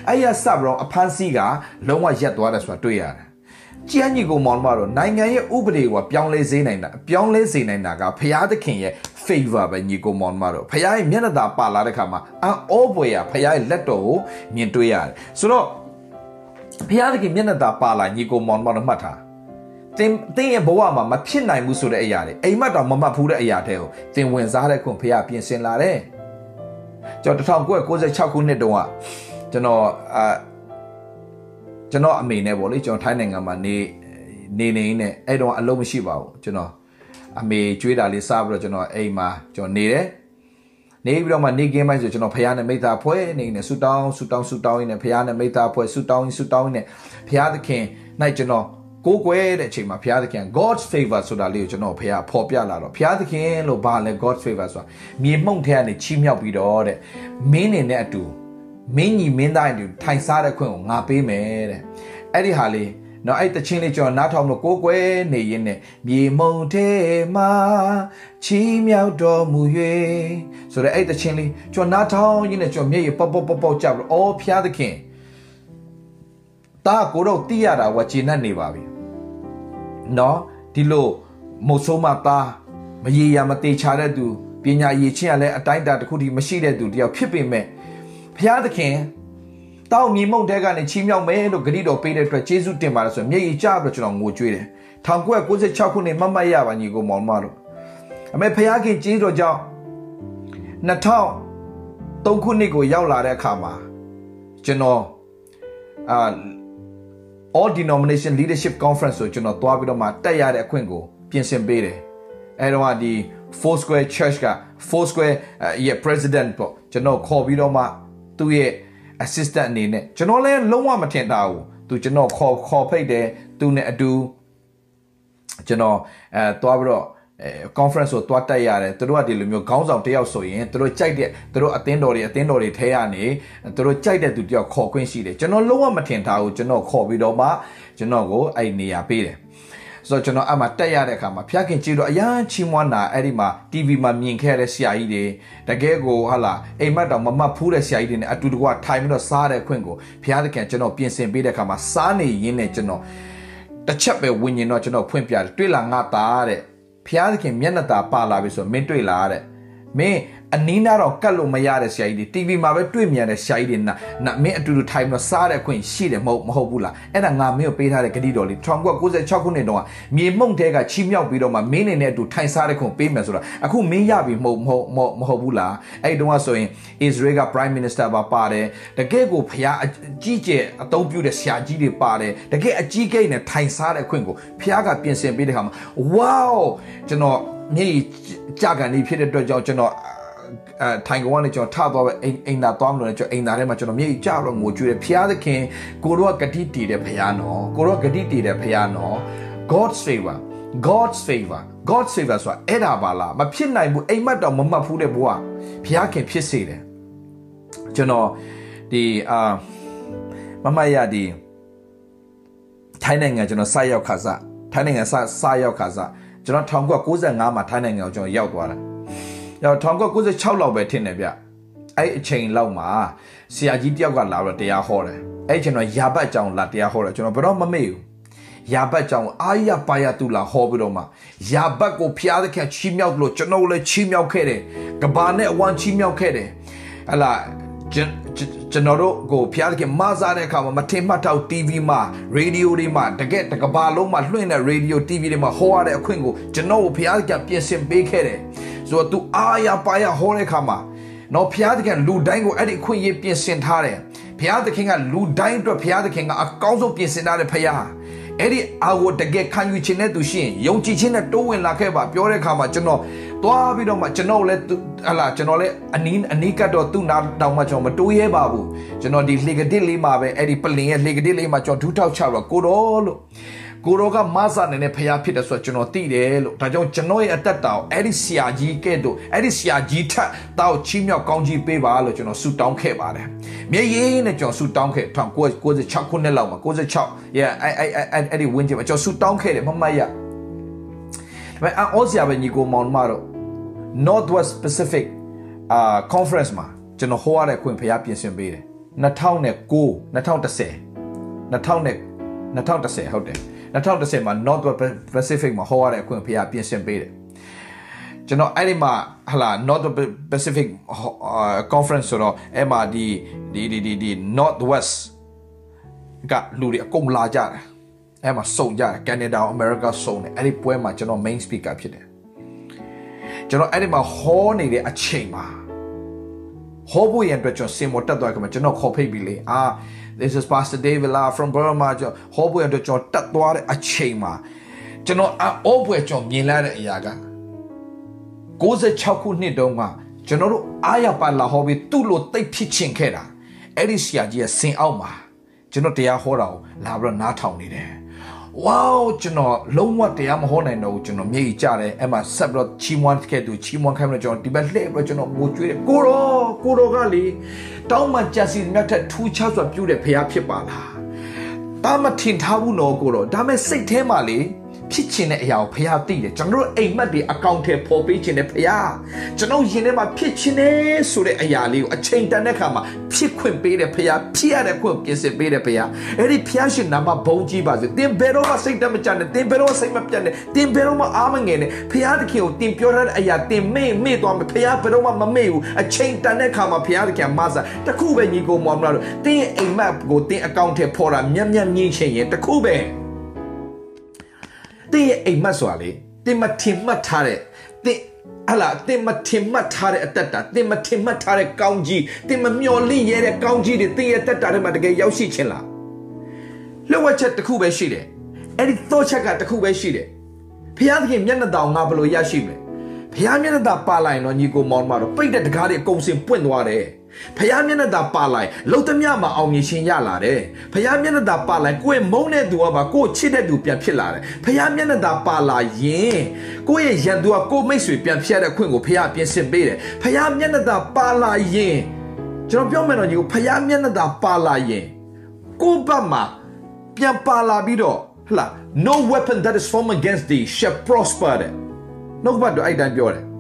အဲ့ရစပြီးတော့အဖမ်းဆီးကလုံးဝရက်သွားတယ်ဆိုတာတွေ့ရတယ်ကျန်းကြီးကိုမောင်မတော့နိုင်ငံရဲ့ဥပဒေကိုပြောင်းလဲစေနိုင်တာပြောင်းလဲစေနိုင်တာကဖျားသခင်ရဲ့ favor ပဲညီကိုမောင်မတော့ဖျားရဲ့မျက်နှာသာပါလာတဲ့ခါမှာအောဘွယ်ရဖျားရဲ့လက်တော်ကိုမြင်တွေ့ရတယ်ဆိုတော့ ဘုရားသခင်မျက်နှာသာပါလာညီကိုမောင်မောင်မှတ်ထားတင်တင်းရဲ့ဘဝမှာမဖြစ်နိုင်ဘူးဆိုတဲ့အရာတွေအိမ်မက်တော်မမှတ်ဘူးတဲ့အရာတွေကိုတင်ဝင်စားတဲ့ခွင့်ဘုရားပြင်ဆင်လာတယ်ကျွန်တော်1996ခုနှစ်တုန်းကကျွန်တော်အာကျွန်တော်အမေနဲ့ပေါ့လေကျွန်တော်ထိုင်းနိုင်ငံမှာနေနေနေနဲ့အဲ့တော့အလုံးမရှိပါဘူးကျွန်တော်အမေကျွေးတာလေးစားပြီးတော့ကျွန်တော်အိမ်မှာကျွန်တော်နေတယ် နေပြီးတော့မှနေကင်းပိုင်းဆိုကျွန်တော်ဖះနဲ့မိသားဖွဲ့နေနေဆူတောင်းဆူတောင်းဆူတောင်းနေဖះနဲ့မိသားဖွဲ့ဆူတောင်းဆူတောင်းနေဖះသခင်နိုင်ကျွန်တော်ကိုးကွယ်တဲ့အချိန်မှာဘုရားသခင် God's favor ဆိုတာလေးကိုကျွန်တော်ဘုရားဖော်ပြလာတော့ဘုရားသခင်လို့ဘာလဲ God's favor ဆိုတာမြေမှုန့်ထဲကနေချီးမြှောက်ပြီးတော့တဲ့မင်းနေနဲ့အတူမင်းညီမင်းသားတွေထိုင်စားတဲ့ခွင့်ကိုငါပေးမယ်တဲ့အဲ့ဒီဟာလေး နော်အဲ့တချင်းလေးကျွန်တော်နားထောင်လို့ကိုးကွယ်နေရင်းနဲ့မြေမုံထဲမှာချီးမြှောက်တော်မူ၍ဆိုတော့အဲ့တချင်းလေးကျွန်တော်နားထောင်ရင်းနဲ့ကျွန်တော်မျက်ရည်ပေါက်ပေါက်ပေါက်ပေါက်ကြပြီးအော်ဖျားသခင်တာကိုတော့တိရတာဝကျေနပ်နေပါပြီနော်ဒီလိုမုတ်ဆိုးမသားမရေရာမတေချာတဲ့သူပညာရည်ချင်းကလည်းအတိုင်းအတာတစ်ခုတည်းမရှိတဲ့သူတယောက်ဖြစ်ပေမဲ့ဘုရားသခင် တောက်မြေမုံတဲကနေချီးမြှောက်မယ်လို့ဂရိတော်ပေးတဲ့အတွက်ကျေးဇူးတင်ပါတယ်ဆိုမျက်ရည်ကျပြီးကျွန်တော်ငိုကြွေးတယ်1996ခုနှစ်မမတ်ရပါညီကိုမောင်မတို့အမေဖခင်ကျေးတော်ကြောင့်2003ခုနှစ်ကိုရောက်လာတဲ့အခါမှာကျွန်တော်အာ all denomination leadership conference ဆိုကျွန်တော်သွားပြီးတော့မှတက်ရတဲ့အခွင့်ကိုပြင်ဆင်ပေးတယ်အဲတော့ဒီ Four Square Church က Four Square ရဲ့ president ပေါ့ကျွန်တော်ခေါ်ပြီးတော့မှသူ့ရဲ့ assistant အနေနဲ့ကျွန်တော်လည်းလုံးဝမထင်တာဘူးသူကျွန်တော်ခေါ်ခေါ်ဖိတ်တယ်သူနဲ့အတူကျွန်တော်အဲသွားပြီးတော့အဲ conference ကိုတွားတက်ရတယ်သူတို့ကဒီလိုမျိုးခေါင်းဆောင်တယောက်ဆိုရင်သူတို့ကြိုက်တဲ့သူတို့အသင်းတော်တွေအသင်းတော်တွေထဲကနေသူတို့ကြိုက်တဲ့သူတယောက်ခေါ်ခွင့်ရှိတယ်ကျွန်တော်လုံးဝမထင်ထားဘူးကျွန်တော်ခေါ်ပြီးတော့မှကျွန်တော်ကိုအဲ့နေရာပေးတယ် ဆိုတော့ကျွန်တော်အမှတက်ရတဲ့အခါမှာဖျက်ခင်ကြည့်တော့အရန်ချီးမွမ်းတာအဲ့ဒီမှာ TV မှာမြင်ခဲ့တဲ့ဆရာကြီးတွေတကယ်ကိုဟာလာအိမ်မက်တော်မမတ်ဖူးတဲ့ဆရာကြီးတွေနဲ့အတူတကွထိုင်ပြီးတော့စားတဲ့ခွင့်ကိုဖျားသခင်ကျွန်တော်ပြင်ဆင်ပေးတဲ့အခါမှာစားနေရင်းနဲ့ကျွန်တော်တစ်ချက်ပဲဝิญဉ္ဇဉ်တော့ကျွန်တော်ဖွင့်ပြတယ်တွေ့လာငါသားတဲ့ဖျားသခင်မျက်နှာသာပါလာပြီဆိုတော့မင်းတွေ့လာတဲ့ မင်းအနီးနားတော့ကတ်လို့မရတဲ့ဆရာကြီးတွေ TV မှာပဲတွေ့မြန်တဲ့ဆရာကြီးတွေနာနာမင်းအတူတူထိုင်ပြီးစားတဲ့ခွင့်ရှိတယ်မဟုတ်မဟုတ်ဘူးလားအဲ့ဒါငါမင်းကိုပေးထားတဲ့ဂတိတော်လေး1996ခုနှစ်တုန်းကမြေမှုန့်တဲကချီးမြှောက်ပြီးတော့မှမင်းနေနဲ့အတူထိုင်စားတဲ့ခွင့်ပေးမယ်ဆိုတာအခုမင်းရပြီမဟုတ်မဟုတ်မဟုတ်ဘူးလားအဲ့ဒီတုန်းကဆိုရင် Israel က Prime Minister ပါပါတယ်တကယ့်ကိုဖျားအကြီးကျယ်အသုံးပြုတဲ့ဆရာကြီးတွေပါတယ်တကယ်အကြီးကိန်းနဲ့ထိုင်စားတဲ့ခွင့်ကိုဖျားကပြင်ဆင်ပေးတဲ့ခါမှာ wow ကျွန်တော် မြေကြာကန်နေဖြစ်တဲ့အတွက်ကြောင့်ကျွန်တော်အဲထိုင်ကောင်ကနေကျွန်တော်ထသွားပဲအိမ်အိမ်သာသွားမလို့လည်းကျွန်တော်အိမ်သာထဲမှာကျွန်တော်မြေကြီးကြတော့ငိုကြွေးတယ်ဖျားသခင်ကိုတော့ဂတိတည်တယ်ဖျားနော်ကိုတော့ဂတိတည်တယ်ဖျားနော် God's favor God's favor God's favor ဆိုတာအဲ့ဒါပါလားမဖြစ်နိုင်ဘူးအိမ်မက်တော်မမှတ်ဘူးတဲ့ဘုရားဖျားခင်ဖြစ်စေတယ်ကျွန်တော်ဒီအာမမရဒီထိုင်းနိုင်ငံကျွန်တော်စရောက်ခါစားထိုင်းနိုင်ငံစစရောက်ခါစား ကျွန်တော်1995မှာထိုင်းနိုင်ငံကိုကျွန်တော်ရောက်သွားတာရောက်1996လောက်ပဲထင်တယ်ဗျအဲ့အချိန်လောက်မှာဆရာကြီးတယောက်ကလာတော့တရားဟောတယ်အဲ့ကျွန်တော်ရာဘတ်ကြောင်လာတရားဟောတယ်ကျွန်တော်ဘယ်တော့မမေ့ဘူးရာဘတ်ကြောင်အာရပါရတူလာဟောပြီးတော့မှရာဘတ်ကိုဖျားတဲ့ခင်ချီးမြှောက်လို့ကျွန်တော်လည်းချီးမြှောက်ခဲ့တယ်ကဘာနဲ့အဝမ်းချီးမြှောက်ခဲ့တယ်ဟလာ ကျွန်တော်တို့ကိုဖျားသခင်မစားတဲ့အခါမှာမထင်မှတ်တော့ TV မှာရေဒီယိုတွေမှာတကယ်တကဘာလုံးမှာလွှင့်တဲ့ရေဒီယို TV တွေမှာဟောရတဲ့အခွင့်ကိုကျွန်တော်ကိုဖျားသခင်ပြင်ဆင်ပေးခဲ့တယ်ဆိုတော့ तू အားရပါရဟောတဲ့အခါမှာနော်ဖျားသခင်လူတိုင်းကိုအဲ့ဒီအခွင့်အရေးပြင်ဆင်ထားတယ်ဖျားသခင်ကလူတိုင်းအတွက်ဖျားသခင်ကအကောင်းဆုံးပြင်ဆင်ထားတဲ့ဖျားအဲ့ဒီအာကိုတကယ်ခံယူခြင်းနဲ့သူရှိရင်ယုံကြည်ခြင်းနဲ့တိုးဝင်လာခဲ့ပါပြောတဲ့အခါမှာကျွန်တော် သွားပြီးတော့မှကျွန်တော်လည်းဟလာကျွန်တော်လည်းအနီးအနီးကတော့သူ့နာတောင်မှကျွန်တော်မတိုးရဲပါဘူးကျွန်တော်ဒီလှေကတစ်လေးမှာပဲအဲ့ဒီပလင်ရဲ့လှေကတစ်လေးမှာကျွန်တော်ဒူးထောက်ချတော့ကိုတော်လို့ကိုတော်ကမဆာနေနဲ့ဖျားဖြစ်တယ်ဆိုတော့ကျွန်တော်သိတယ်လို့ဒါကြောင့်ကျွန်တော်ရဲ့အသက်တာကိုအဲ့ဒီဆရာကြီးကဲ့သို့အဲ့ဒီဆရာကြီးထက်တောက်ချီးမြှောက်ကောင်းကြီးပေးပါလို့ကျွန်တော်ဆုတောင်းခဲ့ပါတယ်မြေရေးနဲ့ကျွန်တော်ဆုတောင်းခဲ့1996ခုနှစ်လောက်မှာ96 yeah အဲ့အဲ့အဲ့အဲ့ဒီဝင်းကျင်မှာကျွန်တော်ဆုတောင်းခဲ့တယ်မမတ်ရဒါပေမဲ့အော်စရာပဲညီကိုမောင်မတော့ Northwest Pacific အာ conference မှာကျွန်တော်ဟောရတဲ့ခွင့်ဖျားပြင်ဆင်ပေးတယ်2009 2010 2010 2010ဟုတ်တယ်2010မှာ Northwest Pacific မှာဟောရတဲ့အခွင့်ဖျားပြင်ဆင်ပေးတယ်ကျွန်တော်အဲ့ဒီမှာဟလာ North Pacific Conference ဆိုတော့အဲ့မှာဒီဒီဒီဒီ Northwest ကလူတွေအကုန်လာကြတယ်အဲ့မှာစုံကြတယ် Canada America စုံတယ်အဲ့ဒီပွဲမှာကျွန်တော် main speaker ဖြစ်တယ် ကျွန်တော်အဲ့ဒီမှာဟောနေတဲ့အချိန်မှာဟောဖို့ရန်အတွက်ကျွန်တော်စင်မောတက်သွားကြမှာကျွန်တော်ခေါ်ဖိတ်ပြီးလေအာ this is pastor david la from burma ကျွန်တော်ဟောဖို့ရန်အတွက်ကျွန်တော်တက်သွားတဲ့အချိန်မှာကျွန်တော်အောပွဲကျွန်တော်မြင်လာတဲ့အရာက96ခုနှစ်တုန်းကကျွန်တော်တို့အားရပါလာဟောပြီးသူ့လိုတိတ်ဖြစ်ချင်ခဲ့တာအဲ့ဒီဆရာကြီးရဲ့စင်အောက်မှာကျွန်တော်တရားဟောတာကိုလာပြီးတော့နားထောင်နေတယ် ဝေါကျွန်တော်လုံးဝတရားမဟောနိုင်တော့ဘူးကျွန်တော်မြေကြီးကြတယ်အဲ့မှာဆက်ပြီးတော့ချီးမွမ်းခဲ့သူချီးမွမ်းခိုင်းပြီးတော့ကျွန်တော်ဒီဘက်လှည့်ပြီးတော့ကျွန်တော်ငိုကြွေးတယ်ကိုရောကိုရောကလေတောင်းမှကြက်စီမြတ်ထက်ထူးခြားစွာပြုတဲ့ဖရားဖြစ်ပါလားတာမထင်ထားဘူးနော်ကိုရောဒါမဲ့စိတ်ထဲမှာလေ ဖြစ်ချင်တဲ့အရာကိုဖះသိတယ်ကျွန်တော်တို့အိမ်မက်တွေအကောင့်ထဲပေါ်ပေးခြင်းနဲ့ဖះကျွန်တော်ရင်ထဲမှာဖြစ်ချင်တယ်ဆိုတဲ့အရာလေးကိုအချိန်တန်တဲ့ခါမှာဖြစ်ခွင့်ပေးတယ်ဖះဖြစ်ရတဲ့ခွင့်ပြင်ဆင်ပေးတယ်ဖះအဲ့ဒီဖះရှင်နာမဘုံကြီးပါစေသင်ဘယ်တော့မှစိတ်တမကြနဲ့သင်ဘယ်တော့စိတ်မပြတ်နဲ့သင်ဘယ်တော့မှအားမငယ်နဲ့ဖះသခင်ကိုသင်ပြောရတဲ့အရာသင်မေ့မေ့သွားမယ်ဖះဘယ်တော့မှမမေ့ဘူးအချိန်တန်တဲ့ခါမှာဖះသခင်မဆာတခုပဲညီကိုမောင်မလားသင်အိမ်မက်ကိုသင်အကောင့်ထဲပေါ်တာမျက်မျက်မြင်ချင်ရင်တခုပဲ တင်းရဲ့အိမ်မက်ဆိုတာလေတင်းမထင်မှတ်ထားတဲ့တင်းဟလာတင်မထင်မှတ်ထားတဲ့အသက်တာတင်မထင်မှတ်ထားတဲ့ကောင်းကြီးတင်မမျော်လင့်ရတဲ့ကောင်းကြီးတွေတင်းရဲ့တက်တာထဲမှာတကယ်ရောက်ရှိခြင်းလားလျှို့ဝှက်ချက်တစ်ခုပဲရှိတယ်အဲ့ဒီသောချက်ကတစ်ခုပဲရှိတယ်ဖျားသခင်မျက်နှာတောင်ငါဘယ်လိုရရှိမလဲဖျားမျက်နှာသာပါလိုက်တော့ညီကိုမောင်မတော့ပိတ်တဲ့တကားတွေအကုန်စင်ပွင့်သွားတယ် ဖျားမျက်နှာသာပါလိုက်လှုပ်သမျှမှာအောင်မြင်ခြင်းရလာတယ်ဖျားမျက်နှာသာပါလိုက်ကိုယ့်ရဲ့မုန်းတဲ့သူကပါကိုယ့်ချစ်တဲ့သူပြန်ဖြစ်လာတယ်ဖျားမျက်နှာသာပါလာရင်ကိုယ့်ရဲ့ရန်သူကကိုယ့်မိတ်ဆွေပြန်ဖြတ်တဲ့ခွင့်ကိုဖျားပြင်ဆင်ပေးတယ်ဖျားမျက်နှာသာပါလာရင်ကျွန်တော်ပြောမယ်တော့ညီကိုဖျားမျက်နှာသာပါလာရင်ကိုယ့်ဘက်မှာပြန်ပါလာပြီးတော့ဟလာ no weapon that is formed against thee shall prosper တဲ့နှုတ်ဘတ်တော့အဲ့တိုင်းပြောတယ်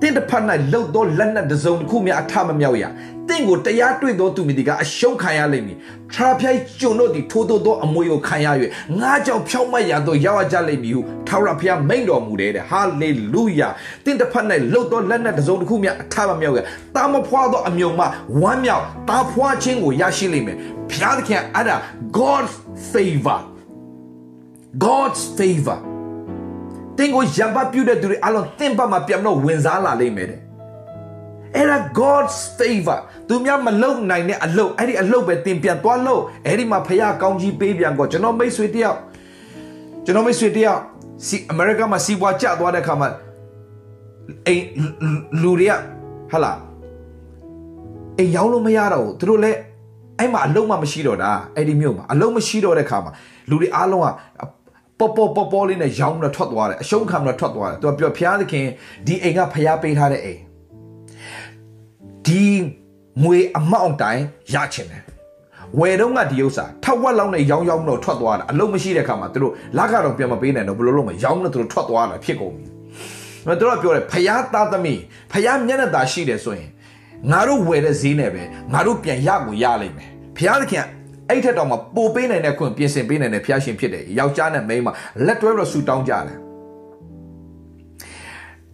တင်းတစ်ဖက်၌လှုပ်သောလက်နက်တစ်စုံတစ်ခုများအထမမြောက်ရတင့်ကိုတရားတွေ့သောသူမည်ဒီကအရှုံးခံရလိမ့်မည်ထရာဖိုက်ကျွန်တို့သည်ထိုးထိုးသောအမွေကိုခံရ၍ငါကြောင့်ဖြောက်မတ်ရသောရောက်ရကြလိမ့်မည်ဟုထာဝရဘုရားမိန့်တော်မူတယ်တဲ့ဟာလေလုယာတင့်တစ်ဖက်၌လှုပ်သောလက်နက်တစ်စုံတစ်ခုများအထမမြောက်ရတာမဖွာသောအမြုံမှဝမ်းမြောက်တာဖွာခြင်းကိုရရှိလိမ့်မယ်ဘုရားသခင်အဲ့ဒါ God's favor God's favor တင်ကိုရံပတ်ပြုတဲ့သူတွေအလုံးသင်ဘက်မှာပြန်တော့ဝင်စားလာလိမ့်မယ်တဲ့အဲ့ဒါ God's favor သူများမလုံနိုင်တဲ့အလုပ်အဲ့ဒီအလုပ်ပဲတင်ပြန်သွားလို့အဲ့ဒီမှာဖခင်ကောင်းကြီးပေးပြန်ကောကျွန်တော်မိတ်ဆွေတယောက်ကျွန်တော်မိတ်ဆွေတယောက်စီအမေရိကမှာစီးပွားကျသွားတဲ့ခါမှာအိမ်လူတွေကဟာလာအိမ်ရောက်လို့မရတော့ဘူးသူတို့လည်းအဲ့မှာအလုံးမှမရှိတော့တာအဲ့ဒီမြို့မှာအလုံးမရှိတော့တဲ့ခါမှာလူတွေအားလုံးက ပေါ်ပေါ်ပေါ်ပေါ်လေးနဲ့ရောင်းပြီးတော့ထွက်သွားတယ်အရှုံးခံပြီးတော့ထွက်သွားတယ်သူကပြောဖျားသခင်ဒီအိမ်ကဖျားပေးထားတဲ့အိမ်ဒီငွေအမောင့်တိုင်းရချင်တယ်ဝယ်တော့ကဒီဥစ္စာထက်ဝက်လောက်နဲ့ရောင်းရောင်းတော့ထွက်သွားတာအလုံးမရှိတဲ့ခါမှာသူတို့လက်ကတော့ပြန်မပေးနိုင်တော့ဘယ်လိုလုပ်မလဲရောင်းလို့သူတို့ထွက်သွားတာဖြစ်ကုန်ပြီ။ဒါသူတို့ကပြောတယ်ဖျားသားသမီးဖျားမျက်နှာသာရှိတယ်ဆိုရင်ငါတို့ဝယ်တဲ့ဈေးနဲ့ပဲငါတို့ပြန်ရကိုရလိမ့်မယ်။ဖျားသခင် အဲ့ထက်တော့မှပိုပေးနိုင်တဲ့ခွင့်ပြင်ဆင်ပေးနိုင်တဲ့ဖျားရှင်ဖြစ်တယ်။ယောက်ျားနဲ့မိန်းမလက်တွဲတော့ဆူတောင်းကြတယ်။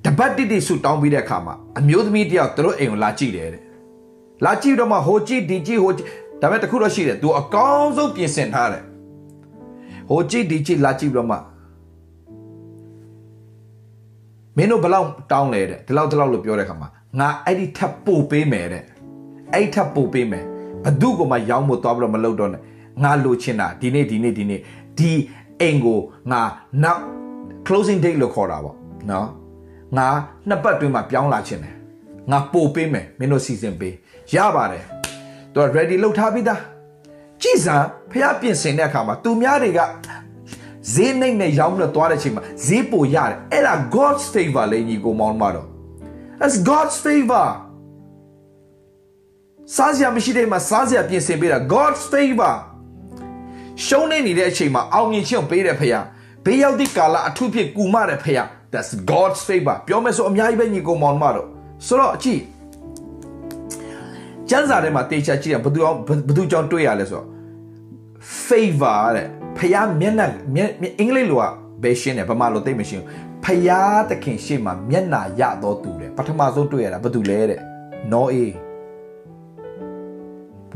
တပတ်တိတိဆူတောင်းပြီးတဲ့အခါမှာအမျိုးသမီးတယောက်သူတို့အိမ်ကိုလာကြည့်တယ်တဲ့။လာကြည့်တော့မှဟိုကြည့်ဒီကြည့်ဟိုကြည့်ဒါပေမဲ့တခုတော့ရှိတယ်။ तू အကောင်းဆုံးပြင်ဆင်ထားတယ်။ဟိုကြည့်ဒီကြည့်လာကြည့်ပြီးတော့မှမင်းတို့ဘလောက်တောင်းလဲတဲ့ဒီလောက်ဒီလောက်လို့ပြောတဲ့ခါမှာငါအဲ့ဒီထပ်ပို့ပေးမယ်တဲ့အဲ့ထပ်ပို့ပေးမယ် ဘသူ့ကိုမှရောင်းဖို့သွားပြီးတော့မလုပ်တော့နဲ့ငါလိုချင်တာဒီနေ့ဒီနေ့ဒီနေ့ဒီအိမ်ကိုငါနောက် closing date လို့ခေါ်တာပေါ့နော်ငါနှစ်ပတ်တွင်းမှာပြောင်းလာချင်တယ်ငါပို့ပေးမယ်မင်းတို့စီစဉ်ပေးရပါတယ်သူက ready လုပ်ထားပြီးသားကြည်စံဖះပြင်ဆင်တဲ့အခါမှာသူများတွေကဈေးနှိမ့်နဲ့ရောင်းပြီးတော့သွားတဲ့အချိန်မှာဈေးပိုရတယ်အဲ့ဒါ God's favor လေညီကိုမောင်းမတော့ That's God's favor စားစရာမရှိတဲ့မှာစားစရာပြင်ဆင်ပေးတာ God's favor ရှုံးနေနေတဲ့အချိန်မှာအောင်မြင်ခြင်းပေးတဲ့ဖခင်ဘေးရောက်သည့်ကာလအထူးဖြစ်ကူမတဲ့ဖခင် That's God's favor ပြောမယ်ဆိုအများကြီးပဲညီကိုမောင်မတော့ဆိုတော့အကြည့်ကျမ်းစာထဲမှာတေချာကြည့်ရဘယ်သူအောင်ဘယ်သူကြောင့်တွေ့ရလဲဆိုတော့ favor တဲ့ဖခင်မျက်နှာမျက်အင်္ဂလိပ်လိုကဘယ်ရှင်းတယ်ဗမာလိုသိမရှင်းဖခင်သခင်ရှေ့မှာမျက်နှာရတော့သူတဲ့ပထမဆုံးတွေ့ရတာဘယ်သူလဲတဲ့နောအေး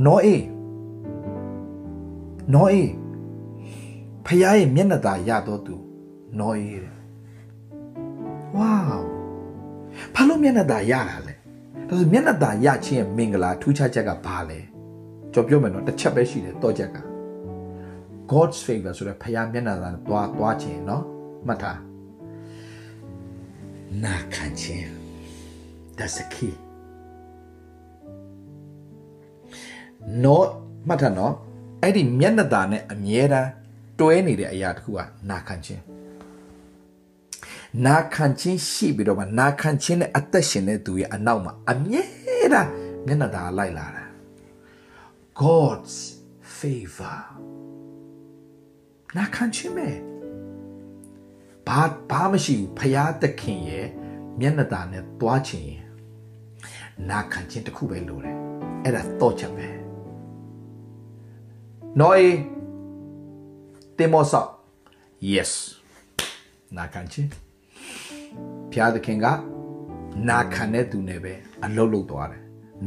နော်အေးနော်အေးဖခင်ရဲ့မျက်နှာသာရတော့သူနော်အေးတဲ့ဝေါဘာလို့မျက်နှာသာရတာလဲဒါဆိုမျက်နှာသာရခြင်းရဲ့မင်္ဂလာထူးခြားချက်ကဘာလဲကြော်ပြောမယ်နော်တစ်ချက်ပဲရှိတယ်တော့ချက်က God's favor ဆိုတဲ့ဖခင်မျက်နှာသာသွားသွားခြင်းနော်မှတ်ထားနာခံခြင်း that's the key နော်မှတ်ထားနော်အဲ့ဒီမျက်နှာသာနဲ့အမြဲတမ်းတွဲနေတဲ့အရာတစ်ခုကနာခံခြင်းနာခံခြင်းရှိပြီးတော့မှနာခံခြင်းနဲ့အသက်ရှင်တဲ့သူရဲ့အနောက်မှာအမြဲတမ်းမျက်နှာသာလိုက်လာတာ God's favor နာခံခြင်းပဲဘာဘာမရှိဘူးဖရာသခင်ရဲ့မျက်နှာသာနဲ့တွားခြင်းရဲ့နာခံခြင်းတစ်ခုပဲလိုတယ်အဲ့ဒါတော့ချက်ပဲ နော်အေတင်မောဆော yes နာခံခြင်းဖရာသခင်ကနာခံတဲ့သူနဲ့ပဲအလုပ်လုပ်သွားတယ်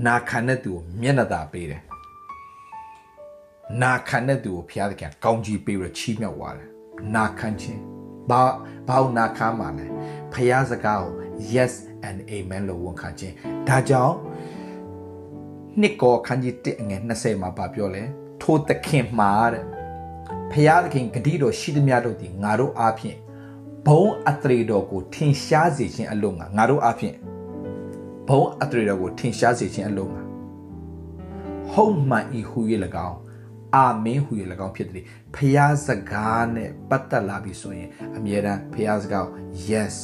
နာခံတဲ့သူကိုမျက်နှာသာပေးတယ်နာခံတဲ့သူကိုဖျားသခင်ကောင်းကြီးပေးပြီးချီးမြှောက်သွားတယ်နာခံခြင်းဘာဘာလို့နာခံမှာလဲဖျားစကားကို yes and amen လို့ဝန်ခံခြင်းဒါကြောင့်နှစ်ကောခန်းကြီး1အငယ်20မှာဗာပြောလဲ ထိုသခင်မှာတဲ့ဖျားသခင်ဂတိတော်ရှိသမျှတို့သည်ငါတို့အားဖြင့်ဘုံအထရေတော်ကိုထင်ရှားစေခြင်းအလို့ငါငါတို့အားဖြင့်ဘုံအထရေတော်ကိုထင်ရှားစေခြင်းအလို့ငါဟုတ်မှန်ဤဟူ၍၎င်းအာမင်ဟူ၍၎င်းဖြစ်တယ်ဖျားစကားနဲ့ပတ်သက်လာပြီဆိုရင်အမြဲတမ်းဖျားစကား yes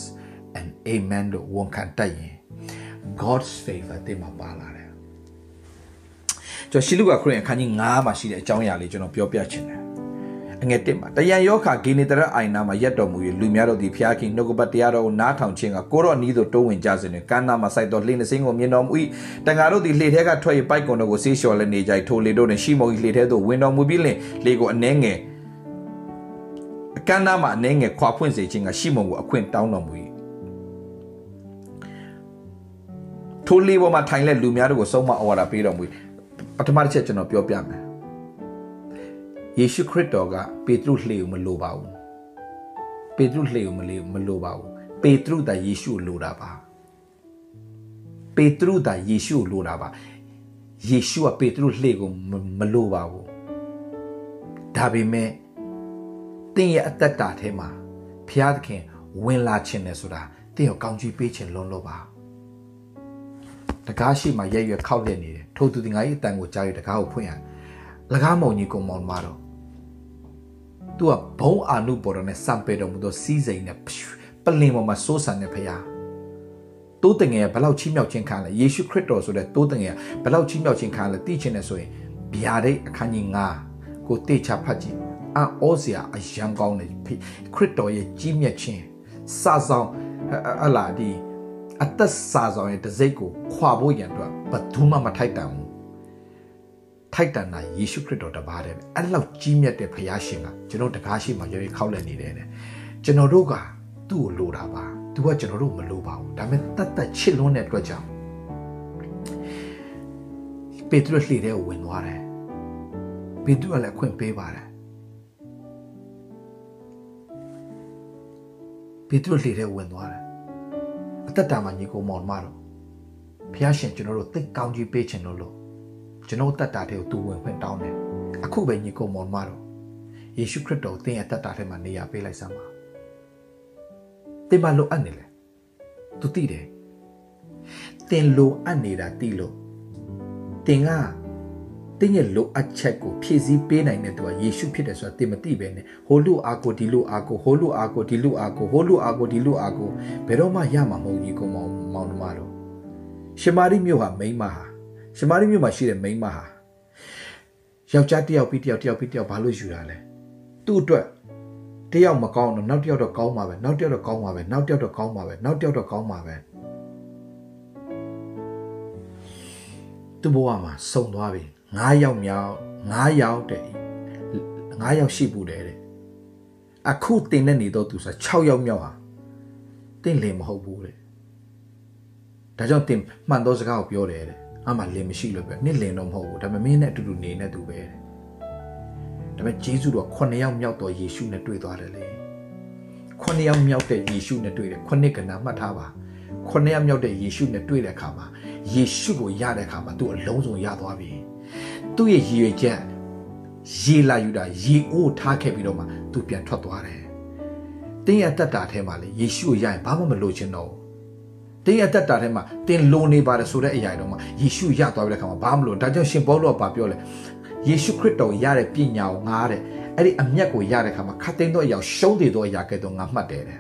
and amen လို့ဝန်ခံတတ်ရင် God's favor တင်မှာပါလာတယ် ကျွန်တော်ရှီလုကခရစ်အခန်းကြီး9မှာရှိတဲ့အကြောင်းအရာလေးကျွန်တော်ပြောပြချင်တယ်အငယ်တစ်မှာတယံယောခဂေနေတရအိုင်နာမှာရက်တော်မူ၍လူများတို့သည်ဖျားခင်နှုတ်ကပတ်တရားတော်ကိုနားထောင်ခြင်းကကိုရော့နီးသို့တိုးဝင်ကြစဉ်တွင်ကမ်းနားမှာစိုက်တော်လှေနှစင်းကိုမြင်တော်မူ၏တန်ဃာတို့သည်လှေထဲကထွက်၍ပိုက်ကွန်တို့ကိုဆေးလျှော်လည်းနေကြထိုလေတို့နှင့်ရှိမုန်၏လှေထဲသို့ဝင်တော်မူပြီးလင်လေကိုအနှဲငယ်အကမ်းနားမှာအနှဲငယ်ခွာဖွင့်စေခြင်းကရှိမုန်ကိုအခွင့်တောင်းတော်မူ၏ထိုလေပေါ်မှာထိုင်လက်လူများတို့ကိုဆုံးမဩဝါဒပေးတော်မူ၏ ပထမတစ်ချက်ကျွန်တော်ပြောပြမယ်ယေရှုခရစ်တော်ကပေတရုလှေကိုမလိုပါဘူးပေတရုလှေကိုမလေးမလိုပါဘူးပေတရုသာယေရှုကိုလိုတာပါပေတရုသာယေရှုကိုလိုတာပါယေရှုကပေတရုလှေကိုမလိုပါဘူးဒါပေမဲ့တင်းရဲ့အသက်တာထဲမှာဘုရားသခင်ဝင်လာခြင်းနဲ့ဆိုတာတင်းကိုကောင်းချီးပေးခြင်းလုံးလို့ပါ တကားရှိမှရက်ရွက်ခောက်လက်နေတယ်ထို့သူဒီငါ၏အတန်ကိုကြားရတကားကိုဖွင့်ရ၎င်းမောင်ကြီးကုံမောင်မတော့သူကဘုံအာနုဘော်တော်နဲ့စံပေတော်မူသောစီးစိမ်နဲ့ပလင်ပေါ်မှာစိုးစံတဲ့ဖရားတိုးတငယ်ဘလောက်ချီးမြှောက်ခြင်းခံလဲယေရှုခရစ်တော်ဆိုတဲ့တိုးတငယ်ဘလောက်ချီးမြှောက်ခြင်းခံလဲသိချင်တယ်ဆိုရင်ဗျာဒိတ်အခန်းကြီး9ကိုတေချာဖတ်ကြည့်အံ့ဩစရာအယံကောင်းတယ်ခရစ်တော်ရဲ့ကြီးမြတ်ခြင်းစာဆောင်အလာဒီ အသက်စာဆောင်ရဲ့တစိ့ကိုခွာဖို့ရန်အတွက်ဘယ်သူမှမထိုက်တန်ဘူးထိုက်တန်တာယေရှုခရစ်တော်တပါးတည်းပဲအဲ့လောက်ကြီးမြတ်တဲ့ဖခင်ရှင်ကကျွန်တော်တကားရှိမှရွေးခောက်လက်နေတယ်တဲ့ကျွန်တော်တို့ကသူ့ကိုလိုတာပါသူကကျွန်တော်တို့မလိုပါဘူးဒါပေမဲ့တတ်တတ်ချစ်လွန်းတဲ့အတွက်ကြောင့်ပေတရုလှေထဲကိုဝင်သွားတယ်ပေတရုကလည်းအခွင့်ပေးပါတယ်ပေတရုလှေထဲဝင်သွားတယ် အသက်တာမှာညီကိုမောင်မတော်ဖះရှင်ကျွန်တော်တို့သိကောင်းကြီးပေးခြင်းလို့လို့ကျွန်တော်တက်တာတဲ့ကိုသူဝင်ခွင့်တောင်းတယ်အခုပဲညီကိုမောင်မတော်ယေရှုခရစ်တော်သင်ရဲ့တက်တာထဲမှာနေရာပေးလိုက်စမ်းပါသင်မလိုအပ်နေလေသူသိတယ်သင်လိုအပ်နေတာသိလို့သင်က တင်းရဲ့လိုအပ်ချက်ကိုဖြည့်ဆည်းပေးနိုင်တဲ့သူကယေရှုဖြစ်တယ်ဆိုတာသင်မသိပဲနဲ့ဟိုလူအာကိုဒီလူအာကိုဟိုလူအာကိုဒီလူအာကိုဟိုလူအာကိုဒီလူအာကိုဘယ်တော့မှရမှာမဟုတ်ကြီးကိုမောင်မောင်နှမတော်ရှမာရိမြို့ဟာမိန်းမဟာရှမာရိမြို့မှာရှိတဲ့မိန်းမဟာယောက်ျားတစ်ယောက်ပြီးတစ်ယောက်တစ်ယောက်ပြီးတစ်ယောက်ဘာလို့ယူတာလဲသူ့အတွက်တစ်ယောက်မကောင်းတော့နောက်တစ်ယောက်တော့ကောင်းပါပဲနောက်တစ်ယောက်တော့ကောင်းပါပဲနောက်တစ်ယောက်တော့ကောင်းပါပဲနောက်တစ်ယောက်တော့ကောင်းပါပဲသူ့ဘဝမှာစုံသွားပြီ 9ယောက်မြောက်9ယောက်တဲ့9ယောက်ရှိဘူးတဲ့အခုတင်နေနေတော့သူဆို6ယောက်မြောက်ဟာတင်လေမဟုတ်ဘူးတဲ့ဒါကြောင့်တင်မှန်သောစကားကိုပြောတယ်တဲ့အမှလင်မရှိလို့ပဲနစ်လင်တော့မဟုတ်ဘူးဒါပေမဲ့မင်းနဲ့အတူတူနေနေသူပဲတဲ့ဒါပေမဲ့ဂျေဇုတော်9ယောက်မြောက်တော့ယေရှုနဲ့တွေ့သွားတယ်လေ9ယောက်မြောက်တဲ့ယေရှုနဲ့တွေ့တယ်9ကဏ္ဍမှတ်ထားပါ9ယောက်မြောက်တဲ့ယေရှုနဲ့တွေ့တဲ့အခါမှာယေရှုကိုရတဲ့အခါမှာသူအလုံးစုံရသွားပြီ သူ့ရဲ့ရည်ရွယ်ချက်ရေလာယူတာရေအိုးထားခဲ့ပြီးတော့မှသူပြန်ထွက်သွားတယ်တင်းရဲ့တက်တာထဲမှာလေယေရှုကိုရရင်ဘာမှမလိုချင်တော့ဘူးတင်းရဲ့တက်တာထဲမှာတင်းလိုနေပါတယ်ဆိုတဲ့အရာတွေတော့မှယေရှုရသွားပြီးတဲ့အခါမှာဘာမှမလိုဒါကြောင့်ရှင်ပေါလုကပြောလဲယေရှုခရစ်တော်ရတဲ့ပညာကိုငားတဲ့အဲ့ဒီအမျက်ကိုရတဲ့အခါမှာခတ်သိမ်းသောအရာရှုံးတည်သောအရာကဲ့သို့ငါမှတ်တယ်တဲ့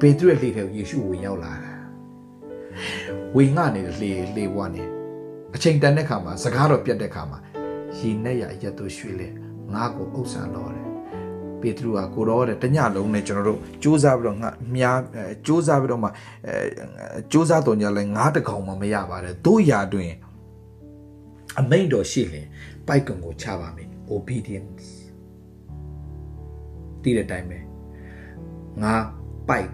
ပေတရုရဲ့လေထဲကိုယေရှုဝင်ရောက်လာတာဝေငှနေတဲ့လေလေဘွားနေအချိန်တန်တဲ့ခါမှာစကားတော်ပြတ်တဲ့ခါမှာ ရေနဲ့ရအရက်တို့ရွှေလဲငါ့ကိုအုပ်ဆန်တော်တယ်ပေတရုကကိုတော့တဲ့တညလုံးနဲ့ကျွန်တော်တို့စူးစမ်းပြီးတော့ငါမြားစူးစမ်းပြီးတော့မှအဲစူးစမ်းတော်ညလဲငါးတကောင်မှမရပါတယ်တို့ရာတွင်အမိန်တော်ရှိလင်ပိုက်ကွန်ကိုချပါမယ် obedience တည်တဲ့အတိုင်းပဲငါပိုက်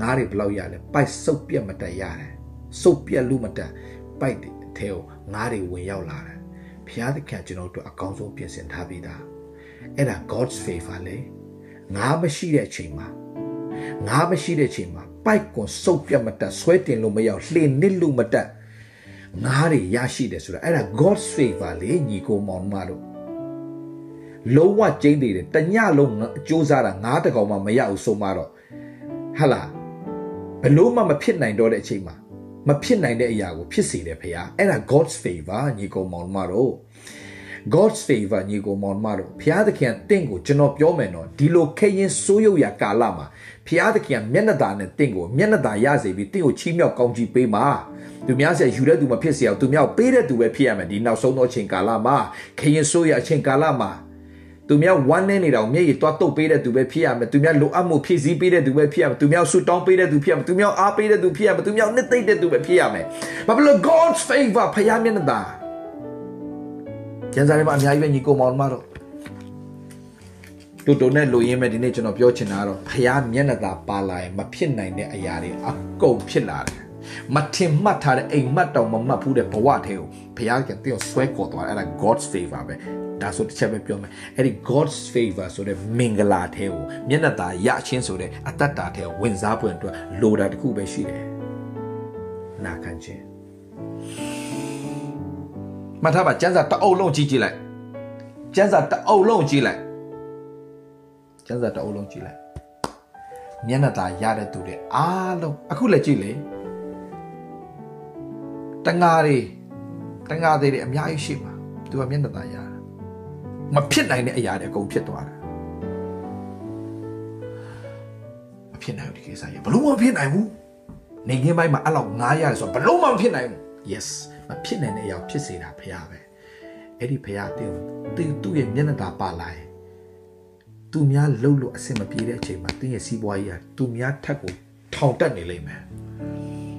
ငါးတွေဘယ်လောက်ရလဲပိုက်စုပ်ပြက်မတက်ရတယ်စုပ်ပြက်လို့မတက်ပိုက်ထဲကိုငါးတွေဝင်ရောက်လာတယ် ဘုရားသခင်ကျွန်တော်တို့အကောင်းဆုံးပြင်ဆင်ထားပြီးသားအဲ့ဒါ God's favor လေငါမရှိတဲ့အချိန်မှာငါမရှိတဲ့အချိန်မှာပိုက်ကွန်စုပ်ပြတ်မတက်ဆွဲတင်လို့မရောက်လှေနစ်လို့မတက်ငါးတွေရရှိတယ်ဆိုတာအဲ့ဒါ God's favor လေညီကိုမောင်မတို့လုံးဝကျင်းသေးတယ်တညလုံးစူးစားတာငါးတကောင်မှမရဘူးဆိုမှတော့ဟာလားဘလို့မှမဖြစ်နိုင်တော့တဲ့အချိန်မှာ မဖြစ်နိုင်တဲ့အရာကိုဖြစ်စေတယ်ဖေဟာအဲ့ဒါ God's favor ညီကောင်မောင်မတို့ God's favor ညီကိုမောင်မတို့ဖျားသခင်တင့်ကိုကျွန်တော်ပြောမယ်နော်ဒီလိုခရင်ဆိုးရုပ်ရာကာလမှာဖျားသခင်မျက်နှာသာနဲ့တင့်ကိုမျက်နှာသာရစေပြီးတင့်ကိုချီးမြှောက်ကောင်းချီးပေးပါသူများဆက်ယူတဲ့သူမဖြစ်စေအောင်သူများပေးတဲ့သူပဲဖြစ်ရမယ်ဒီနောက်ဆုံးသောအချိန်ကာလမှာခရင်ဆိုးရအချိန်ကာလမှာ သူများဝမ်းနေနေတာကိုမျက်ရည်တွားတုတ်ပေးတဲ့သူပဲဖြစ်ရမယ်သူများလိုအပ်မှုဖြည့်ဆည်းပေးတဲ့သူပဲဖြစ်ရမယ်သူများဆူတောင်းပေးတဲ့သူဖြစ်ရမယ်သူများအားပေးတဲ့သူဖြစ်ရမယ်သူများနှစ်သိမ့်တဲ့သူပဲဖြစ်ရမယ်ဘာဖြစ်လို့ God's favor ဖခင်မျက်နှာသာကျန်စာတွေမှာအများကြီးပဲညီကိုမောင်မတို့တူတူနဲ့လူရင်းမဲ့ဒီနေ့ကျွန်တော်ပြောချင်တာကတော့ဖခင်မျက်နှာသာပါလာရင်မဖြစ်နိုင်တဲ့အရာတွေအကုန်ဖြစ်လာတယ်မထင်မှတ်ထားတဲ့အိမ်မက်တောင်မမှတ်ဘူးတဲ့ဘဝထဲကိုဘုရားကတည်းကဆွဲခေါ်သွားတယ်အဲ့ဒါ God's favor ပဲ ဒါဆိုတစ်ချက်ပဲပြောမယ်အဲ့ဒီ God's favor ဆိုတဲ့မင်္ဂလာထဲကိုမျက်နှာသာရချင်းဆိုတဲ့အတ္တတာထဲကိုဝင်စားပွင့်အတွက်လိုတာတစ်ခုပဲရှိတယ်နာခံခြင်းမှတ်ထားပါကျန်းစာတအုပ်လုံးကြည့်ကြည့်လိုက်ကျန်းစာတအုပ်လုံးကြည့်လိုက်ကျန်းစာတအုပ်လုံးကြည့်လိုက်မျက်နှာသာရတဲ့သူတွေအားလုံးအခုလည်းကြည့်လေတငါတွေတငါတွေအများကြီးရှိမှာသူကမျက်နှာသာရတာ မဖြစ်နိုင်တဲ့အရာတွေအကုန်ဖြစ်သွားတာမဖြစ်နိုင်ဘူးဒီကိစ္စကြီးဘလို့မဖြစ်နိုင်ဘူးနေငင်းပိုင်းမှာအဲ့လောက်ငားရတယ်ဆိုတော့ဘလို့မဖြစ်နိုင်ဘူး yes မဖြစ်နိုင်တဲ့အရာဖြစ်စေတာဖရားပဲအဲ့ဒီဖရားတင်းတင်းသူ့ရဲ့မျက်နှာသာပါလာရင်သူများလှုပ်လို့အဆင်မပြေတဲ့အချိန်မှာတင်းရဲ့စီးပွားရေးကသူများထက်ကိုထောင်တက်နေလိမ့်မယ်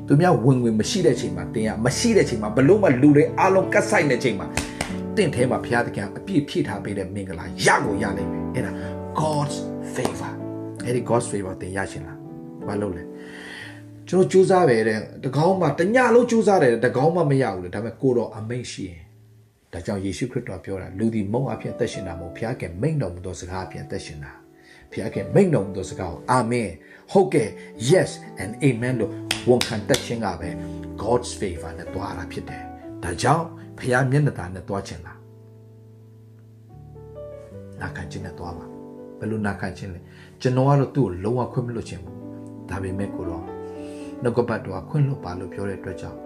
သူများဝင်ဝင်မရှိတဲ့ချိန်မှာတင်းရမရှိတဲ့ချိန်မှာဘလို့မလူတွေအားလုံးကတ်ဆိုင်တဲ့ချိန်မှာတ င့်ထဲမှာဘုရားသခင်အပြည့်ဖြည့်ထားပေးတဲ့မင်္ဂလာရကိုရနိုင်မယ်အဲ့ဒါ God's favor အဲ့ဒီ God's favor တင်ရရှင်လားဘာလို့လဲကျွန်တော်စူးစမ်းပဲတဲ့တကောင်းမှတညလုံးစူးစမ်းတယ်တကောင်းမှမရဘူးလေဒါပေမဲ့ကိုတော့အမိတ်ရှိရင်ဒါကြောင့်ယေရှုခရစ်တော်ပြောတာလူဒီမုံအဖြစ်သက်ရှင်တာမဟုတ်ဘုရားကမိန့်တော်မူသောစကားအဖြစ်သက်ရှင်တာဘုရားကမိန့်တော်မူသောစကားကိုအာမင်ဟုတ်ကဲ့ yes and amen လို့ဝန်ခံတတ်ခြင်းကပဲ God's favor နဲ့တွားတာဖြစ်တယ်ဒါကြောင့် ဖះမျက်နှာသာနဲ့တွားခြင်းလားနာခံခြင်းနဲ့တွားပါဘယ်လိုနာခံခြင်းလဲကျွန်တော်ကတော့သူ့ကိုလုံးဝခွင့်မလွတ်ခြင်းဘူးဒါပေမဲ့ကိုတော့နှုတ်ကပတ်တော်ခွင့်လွတ်ပါလို့ပြောတဲ့အတွက်ကြောင့်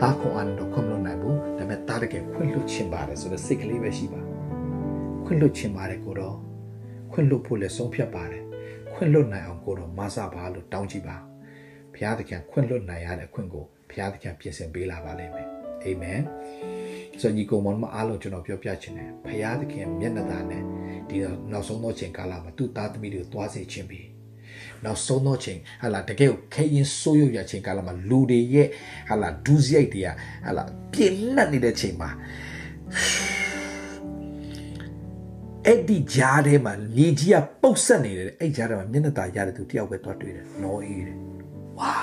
တားခွန်အန်တော့ခွင့်မလွတ်နိုင်ဘူးဒါပေမဲ့တားတကယ်ခွင့်လွတ်ခြင်းပါတယ်ဆိုတော့စိတ်ကလေးပဲရှိပါခွင့်လွတ်ခြင်းပါတယ်ကိုတော့ခွင့်လွတ်ဖို့လည်းဆုံးဖြတ်ပါတယ်ခွင့်လွတ်နိုင်အောင်ကိုတော့မဆပါလို့တောင်းကြည့်ပါဘုရားသခင်ခွင့်လွတ်နိုင်ရတဲ့အခွင့်ကိုဘုရားသခင်ပြင်ဆင်ပေးလာပါလိမ့်မယ် အာမင်ဆိုညီကောင်မအားလုံးကျွန်တော်ပြောပြချင်တယ်ဖရာသခင်မျက်နှာသားနဲ့ဒီနောက်ဆုံးသောချိန်ကာလမှာသူ့သားသမီးတွေကိုတွားစေခြင်းပြီးနောက်ဆုံးသောချိန်ဟာလာတကယ်ကိုခဲရင်ဆိုးရွားချိန်ကာလမှာလူတွေရဲ့ဟာလာဒူးစရိုက်တွေကဟာလာပြင်းလက်နေတဲ့ချိန်မှာအဲ့ဒီကြားထဲမှာမြေကြီးကပုတ်ဆက်နေတယ်အဲ့ကြားထဲမှာမျက်နှာသာရတဲ့သူတယောက်ပဲတွားတွေ့တယ်နော်အေးတယ်ဝေါ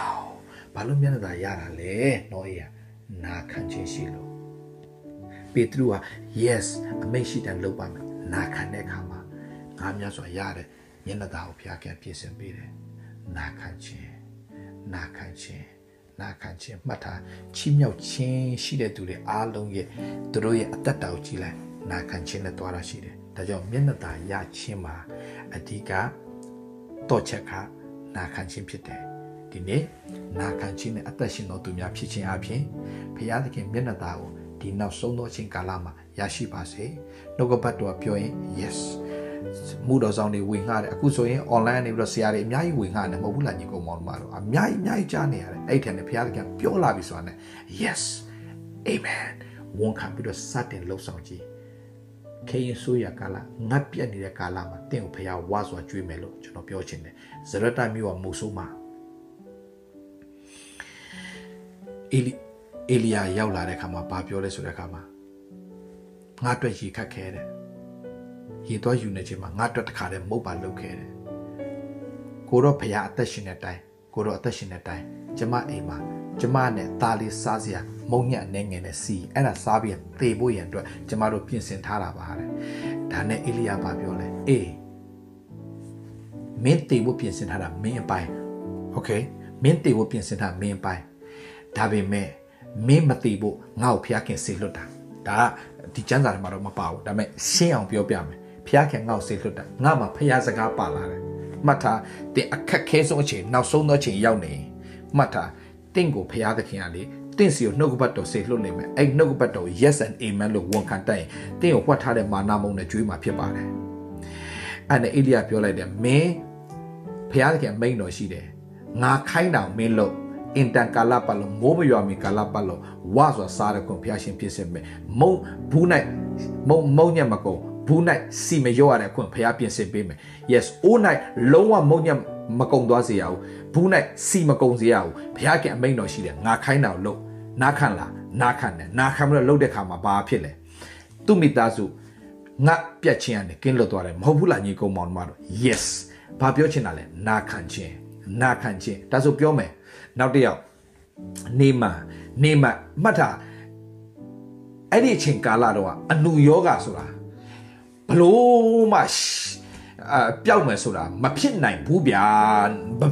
ဘာလို့မျက်နှာသာရတာလဲနော်အေးက နာခံခြင်းရှိလို့ပေတရုက yes အမိတ်ရှိတယ်လုပ်ပါမယ်နာခံတဲ့အခါမှာငါများစွာရတဲ့မျက်နှာသားကိုဘုရားကပြင်ဆင်ပေးတယ်နာခံခြင်းနာခံခြင်းနာခံခြင်းမှတ်ထားချီးမြှောက်ခြင်းရှိတဲ့သူတွေအားလုံးရဲ့သူတို့ရဲ့အသက်တာကိုကြည်လိုက်နာခံခြင်းနဲ့တွားတာရှိတယ်ဒါကြောင့်မျက်နှာသားရခြင်းမှာအဓိကတော့ချက်ကနာခံခြင်းဖြစ်တယ်ဒီနေ့ နာခံခြင်းနဲ့အသက်ရှင်တော်သူများဖြစ်ခြင်းအပြင်ဘုရားသခင်မျက်နှာသားကိုဒီနောက်ဆုံးသောအချိန်ကာလမှာရရှိပါစေနှုတ်ကပတ်တော်ပြောရင် yes မှုတော်ဆောင်တွေဝင်ငှတယ်အခုဆိုရင် online နေပြီးတော့ဆရာတွေအများကြီးဝင်ငှတယ်မဟုတ်ဘူးလားညီကောင်မောင်တို့အများကြီးအများကြီးကြားနေရတယ်အဲ့ထက်နဲ့ဘုရားသခင်ပြောလာပြီဆိုတာနဲ့ yes amen ဝန်ခံပြီးတော့စတင်လှုပ်ဆောင်ကြည့်ခေရင်ဆိုရကာလငတ်ပြက်နေတဲ့ကာလမှာတင့်ကိုဖះဝါစွာကြွေးမယ်လို့ကျွန်တော်ပြောချင်တယ်ဇရတမျိုးကမူဆိုးမှာ အေလီအေလီယာရောက်လာတဲ့ခါမှာဘာပြောလဲဆိုတဲ့ခါမှာငါအတွက်ရေခတ်ခဲတယ်ရေသွားယူနေချိန်မှာငါအတွက်တခါတည်းမုတ်ပါလုတ်ခဲ့တယ်ကိုတော့ဖရားအသက်ရှင်တဲ့အတိုင်းကိုတော့အသက်ရှင်တဲ့အတိုင်းကျမအိမ်မှာကျမနဲ့သားလေးစားစရာမုံညက်အနေငယ်နဲ့စီအဲ့ဒါစားပြီးသေဖို့ရန်အတွက်ကျမတို့ပြင်ဆင်ထားတာပါတဲ့ဒါနဲ့အေလိယဘာပြောလဲအေးမင်းသေဖို့ပြင်ဆင်ထားတာမင်းအပိုင်းโอเคမင်းသေဖို့ပြင်ဆင်ထားမင်းအပိုင်း ဒါပေမဲ့မင်းမသိဖို့ငါ့ကိုဖျားခင်စေလွတ်တာဒါဒီကျမ်းစာထဲမှာတော့မပါဘူးဒါပေမဲ့ရှင်းအောင်ပြောပြမယ်ဖျားခင်ငါ့ကိုစေလွတ်တာငါမှဖျားစကားပါလာတယ်မှတ်ထားတင်အခက်ခဲဆုံးအချိန်နောက်ဆုံးသောအချိန်ရောက်နေမှတ်ထားတင့်ကိုဖျားသခင်ကလေတင့်စီကိုနှုတ်ကပတ်တော်စေလွတ်နေမယ်အဲ့နှုတ်ကပတ်တော် yes and amen လို့ဝန်ခံတတ်ရင်တင့်ကိုဝှက်ထားတဲ့မာနမုံနဲ့ကြွေးမှာဖြစ်ပါတယ်အဲ့နဲ့အေလိယပြောလိုက်တယ်မင်းဖျားသခင်မိန်တော်ရှိတယ်ငါခိုင်းတာမင်းလို့ အင်တန်ကာလပတ်လုံးမိုးမရွာမီကာလပတ်လုံးဝါဆိုစားတဲ့ခွန်ဖျားရှင်ဖြစ်စေမယ်မုံဘူးနိုင်မုံမုံညက်မကုန်ဘူးနိုင်စီမရောရတဲ့ခွန်ဖျားပြင်ဆင်ပေးမယ် yes အိုးနိုင်လုံးဝမုံညက်မကုံသွားစေရဘူးဘူးနိုင်စီမကုံစေရဘူးဘုရားခင်အမိန်တော်ရှိတယ်ငါခိုင်းတာကိုလုပ်နားခံလားနားခံတယ်နားခံပြီးတော့လုပ်တဲ့ခါမှာဘာဖြစ်လဲသူ့မိသားစုငါပြတ်ချင်းကနေကင်းလွတ်သွားတယ်မဟုတ်ဘူးလားညီကုံမောင်မတို့ yes ဘာပြောချင်တာလဲနားခံခြင်းနားခံခြင်းဒါဆိုပြောမယ် နောက်တစ်ယောက်နေမနေမမှတ်တာအဲ့ဒီအချိန်ကာလတော့အနုယောဂဆိုတာဘလို့မှအာပျောက်မယ်ဆိုတာမဖြစ်နိုင်ဘူးဗျာ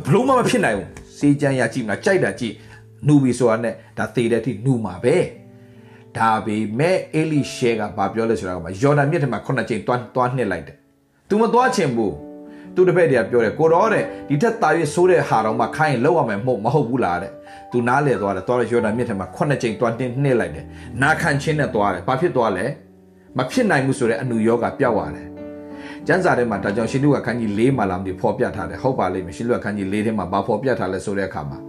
ဘလို့မှမဖြစ်နိုင်ဘူးစေးချမ်းရကြည့်မလားကြိုက်တာကြည့်နူပြီဆိုတာနဲ့ဒါသေတဲ့အထိနူမှာပဲဒါပေမဲ့အေလိရှဲကဘာပြောလဲဆိုတာကယော်ဒန်မြစ်ထဲမှာခုနှစ်ချိန်တွန်းတွန်းနှစ်လိုက်တယ်။ तू မသွားချင်ဘူး။ သူတပည့်တွေကပြောတယ်ကိုတော့တဲ့ဒီထက်သားရွေးဆိုးတဲ့ဟာတော့မှခိုင်းရင်လောက်ရမယ်မဟုတ်မဟုတ်ဘူးလားတဲ့။ तू နားလေသွားတယ်သွားတယ်ယော်ဒန်မြစ်ထဲမှာခုနှစ်ချိန်တွန်းတင်းနှစ်လိုက်တယ်။နာခံချင်းနဲ့သွားတယ်။ဘာဖြစ်သွားလဲ။မဖြစ်နိုင်ဘူးဆိုတဲ့အနုယောဂပျောက်သွားတယ်။ကျမ်းစာထဲမှာဒါကြောင့်ရှင်လူကခန်းကြီး၄မှာလာမသိဖော်ပြထားတယ်ဟုတ်ပါလိမ့်မယ်ရှင်လူကခန်းကြီး၄ထဲမှာဘာဖော်ပြထားလဲဆိုတဲ့အခါမှာ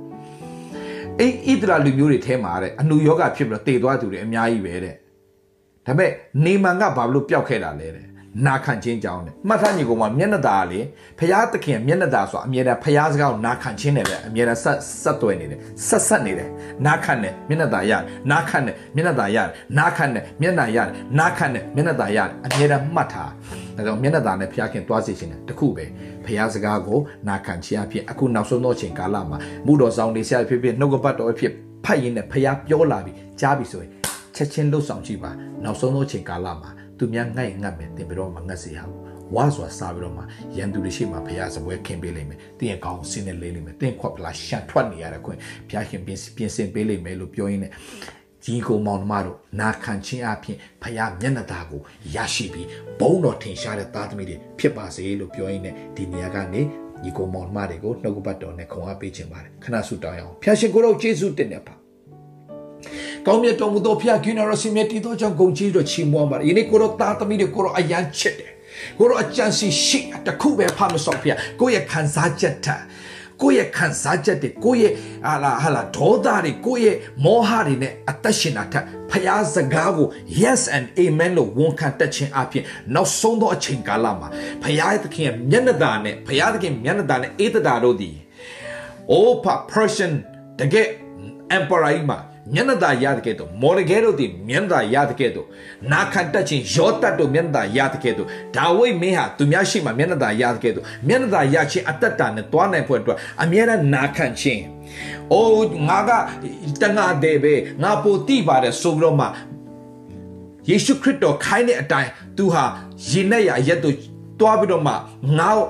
အဲ့ဣသရာလူမျိုးတွေထဲမှာတဲ့အနုယောဂဖြစ်ပြီးတော့တည်သွားသူတွေအများကြီးပဲတဲ့ဒါပေမဲ့နေမန်ကဘာလို့ပျောက်ခဲ့တာလဲတဲ့ နာခံခြင်းကြောင်းတဲ့မှတ်ထားညီကောင်မမျက်နှာသာလေဖျားသခင်မျက်နှာသာဆိုအမြဲတမ်းဖျားစကားကိုနာခံခြင်းနဲ့ပဲအမြဲတမ်းဆက်ဆက်သွယ်နေတယ်ဆက်ဆက်နေတယ်နာခံနဲ့မျက်နှာသာရတယ်နာခံနဲ့မျက်နှာသာရတယ်နာခံနဲ့မျက်နှာရတယ်နာခံနဲ့မျက်နှာသာရတယ်အမြဲတမ်းမှတ်ထားဒါကြောင့်မျက်နှာသာနဲ့ဖျားခင်တွားစီခြင်းတယ်တခုပဲဖျားစကားကိုနာခံခြင်းအဖြစ်အခုနောက်ဆုံးသောချိန်ကာလမှာမူတော်ဆောင်နေဆရာဖြစ်ဖြစ်နှုတ်ကပတ်တော်ဖြစ်ဖတ်ရင်းနဲ့ဖျားပြောလာပြီကြားပြီဆိုရင်ချက်ချင်းလှုပ်ဆောင်ကြည့်ပါနောက်ဆုံးသောချိန်ကာလမှာ သူများငိုက်ငတ်မယ်တင်ပြီးတော့မငတ်စေရဘူးဝါစွာစားပြီးတော့မှရန်သူတွေရှိမှဘုရားစပွဲခင်ပေးလိမ့်မယ်တင်းရဲ့ကောင်းစင်းနဲ့လေးလိမ့်မယ်တင်းခွက်ပလာရှန်ထွက်နေရတဲ့ခွင့်ဘုရားခင်ပြင်ပြင်ဆင်ပေးလိမ့်မယ်လို့ပြောရင်းနဲ့ကြီးကိုမောင်နှမတို့နာခံခြင်းအပြင်ဖယားမျက်နှာသာကိုရရှိပြီးဘုံတော်ထင်ရှားတဲ့သားသမီးတွေဖြစ်ပါစေလို့ပြောရင်းနဲ့ဒီနေရာကနေညီကိုမောင်နှမတွေကိုနှုတ်ကပတ်တော်နဲ့ခွန်အားပေးခြင်းပါတယ်ခဏဆုတောင်းရအောင်ဖျာရှင်ကိုတော့ယေရှုတင်နေပါ ကောင်းမြတ်တော်မူသောဖျားကိနာရစီမြတ်တည်သောကြောင့်ဂုဏ်ကြီးတို့ချီးမွမ်းပါတယ်ယနေ့ကိုတော့သားသမီးတွေကိုတော့အယံချစ်တယ်ကိုတော့အကြံစီရှိတခုပဲဖမဆော့ဖျားကိုယ့်ရဲ့ခံစားချက်ထားကိုယ့်ရဲ့ခံစားချက်တွေကိုယ့်ရဲ့ဟာလာဟာလာဒေါသတွေကိုယ့်ရဲ့မောဟတွေနဲ့အသက်ရှင်တာထက်ဖျားစကားကို yes and amen လို့ဝန်ခံတတ်ခြင်းအပြင်နောက်ဆုံးသောအချိန်ကာလမှာဖျားသခင်ရဲ့မျက်နှာသာနဲ့ဖျားသခင်မျက်နှာသာနဲ့အေးတတာတို့သည် oh person တကယ် emperor မှာ မျက်နှာသာရတဲ့ကဲ့သို့မော်ရဂဲတို့သည်မျက်နှာသာရတဲ့ကဲ့သို့နာခံတတ်ခြင်းယောတတ်တို့မျက်နှာသာရတဲ့ကဲ့သို့ဒါဝိဒ်မင်းဟာသူများရှိမှမျက်နှာသာရတဲ့ကဲ့သို့မျက်နှာသာရခြင်းအတ္တတာနဲ့တွားနိုင်ဖို့အတွက်အမြဲတမ်းနာခံခြင်းအိုးငါကတငါတဲ့ပဲငါပိုတိပါတယ်ဆိုပြီးတော့မှယေရှုခရစ်တော်ခိုင်းတဲ့အတိုင်းသူဟာရင်နဲ့ရရက်တို့တွားပြီးတော့မှငါ့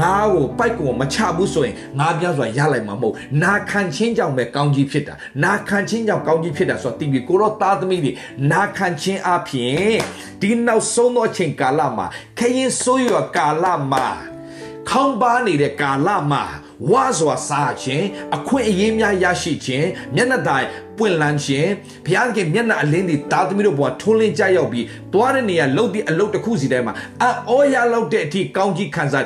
ငါ့ကိုပိုက်ကိုမချဘူးဆိုရင်ငါပြစွာရလိုက်မှာမဟုတ်နာခံချင်းကြောင့်ပဲကောင်းကြီးဖြစ်တာနာခံချင်းကြောင့်ကောင်းကြီးဖြစ်တာဆိုတော့တီဗီကိုတော့သားသမီးတွေနာခံချင်းအပြင်ဒီနောက်ဆုံးသောအချိန်ကာလမှာခရင်ဆိုးရကာလမှာခေါင်းပါနေတဲ့ကာလမှာဝါစွာစားခြင်းအခွင့်အရေးများရရှိခြင်းမျက်နှာတိုင်ပွင့်လန်းခြင်းဘုရားသခင်မျက်နှာအလင်းဒီသားသမီးတို့ဘဝထွန်းလင်းကြရောက်ပြီးသွားတဲ့နေရာလှုပ်ပြီးအလုပ်တစ်ခုစီတိုင်းမှာအော်ရလောက်တဲ့အထိကောင်းကြီးခံစား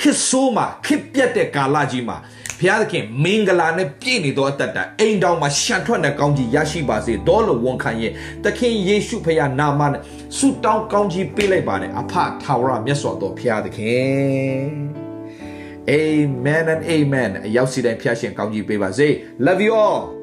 ခစ်ဆိုးမှာခစ်ပြတ်တဲ့ကာလကြီးမှာဘုရားသခင်မင်္ဂလာနဲ့ပြည့်နေသောအတ္တတအိမ်တော်မှာရှံထွက်တဲ့ကောင်းကြီးရရှိပါစေတော်လို့ဝန်ခံရဲ့သခင်ယေရှုဖခင်နာမနဲ့ဆုတောင်းကောင်းကြီးပေးလိုက်ပါတယ်အဖထာဝရမြတ်စွာသောဘုရားသခင် Amen and amen အရောက်စီတိုင်းဖျားရှင်ကောင်းကြီးပေးပါစေ Love you all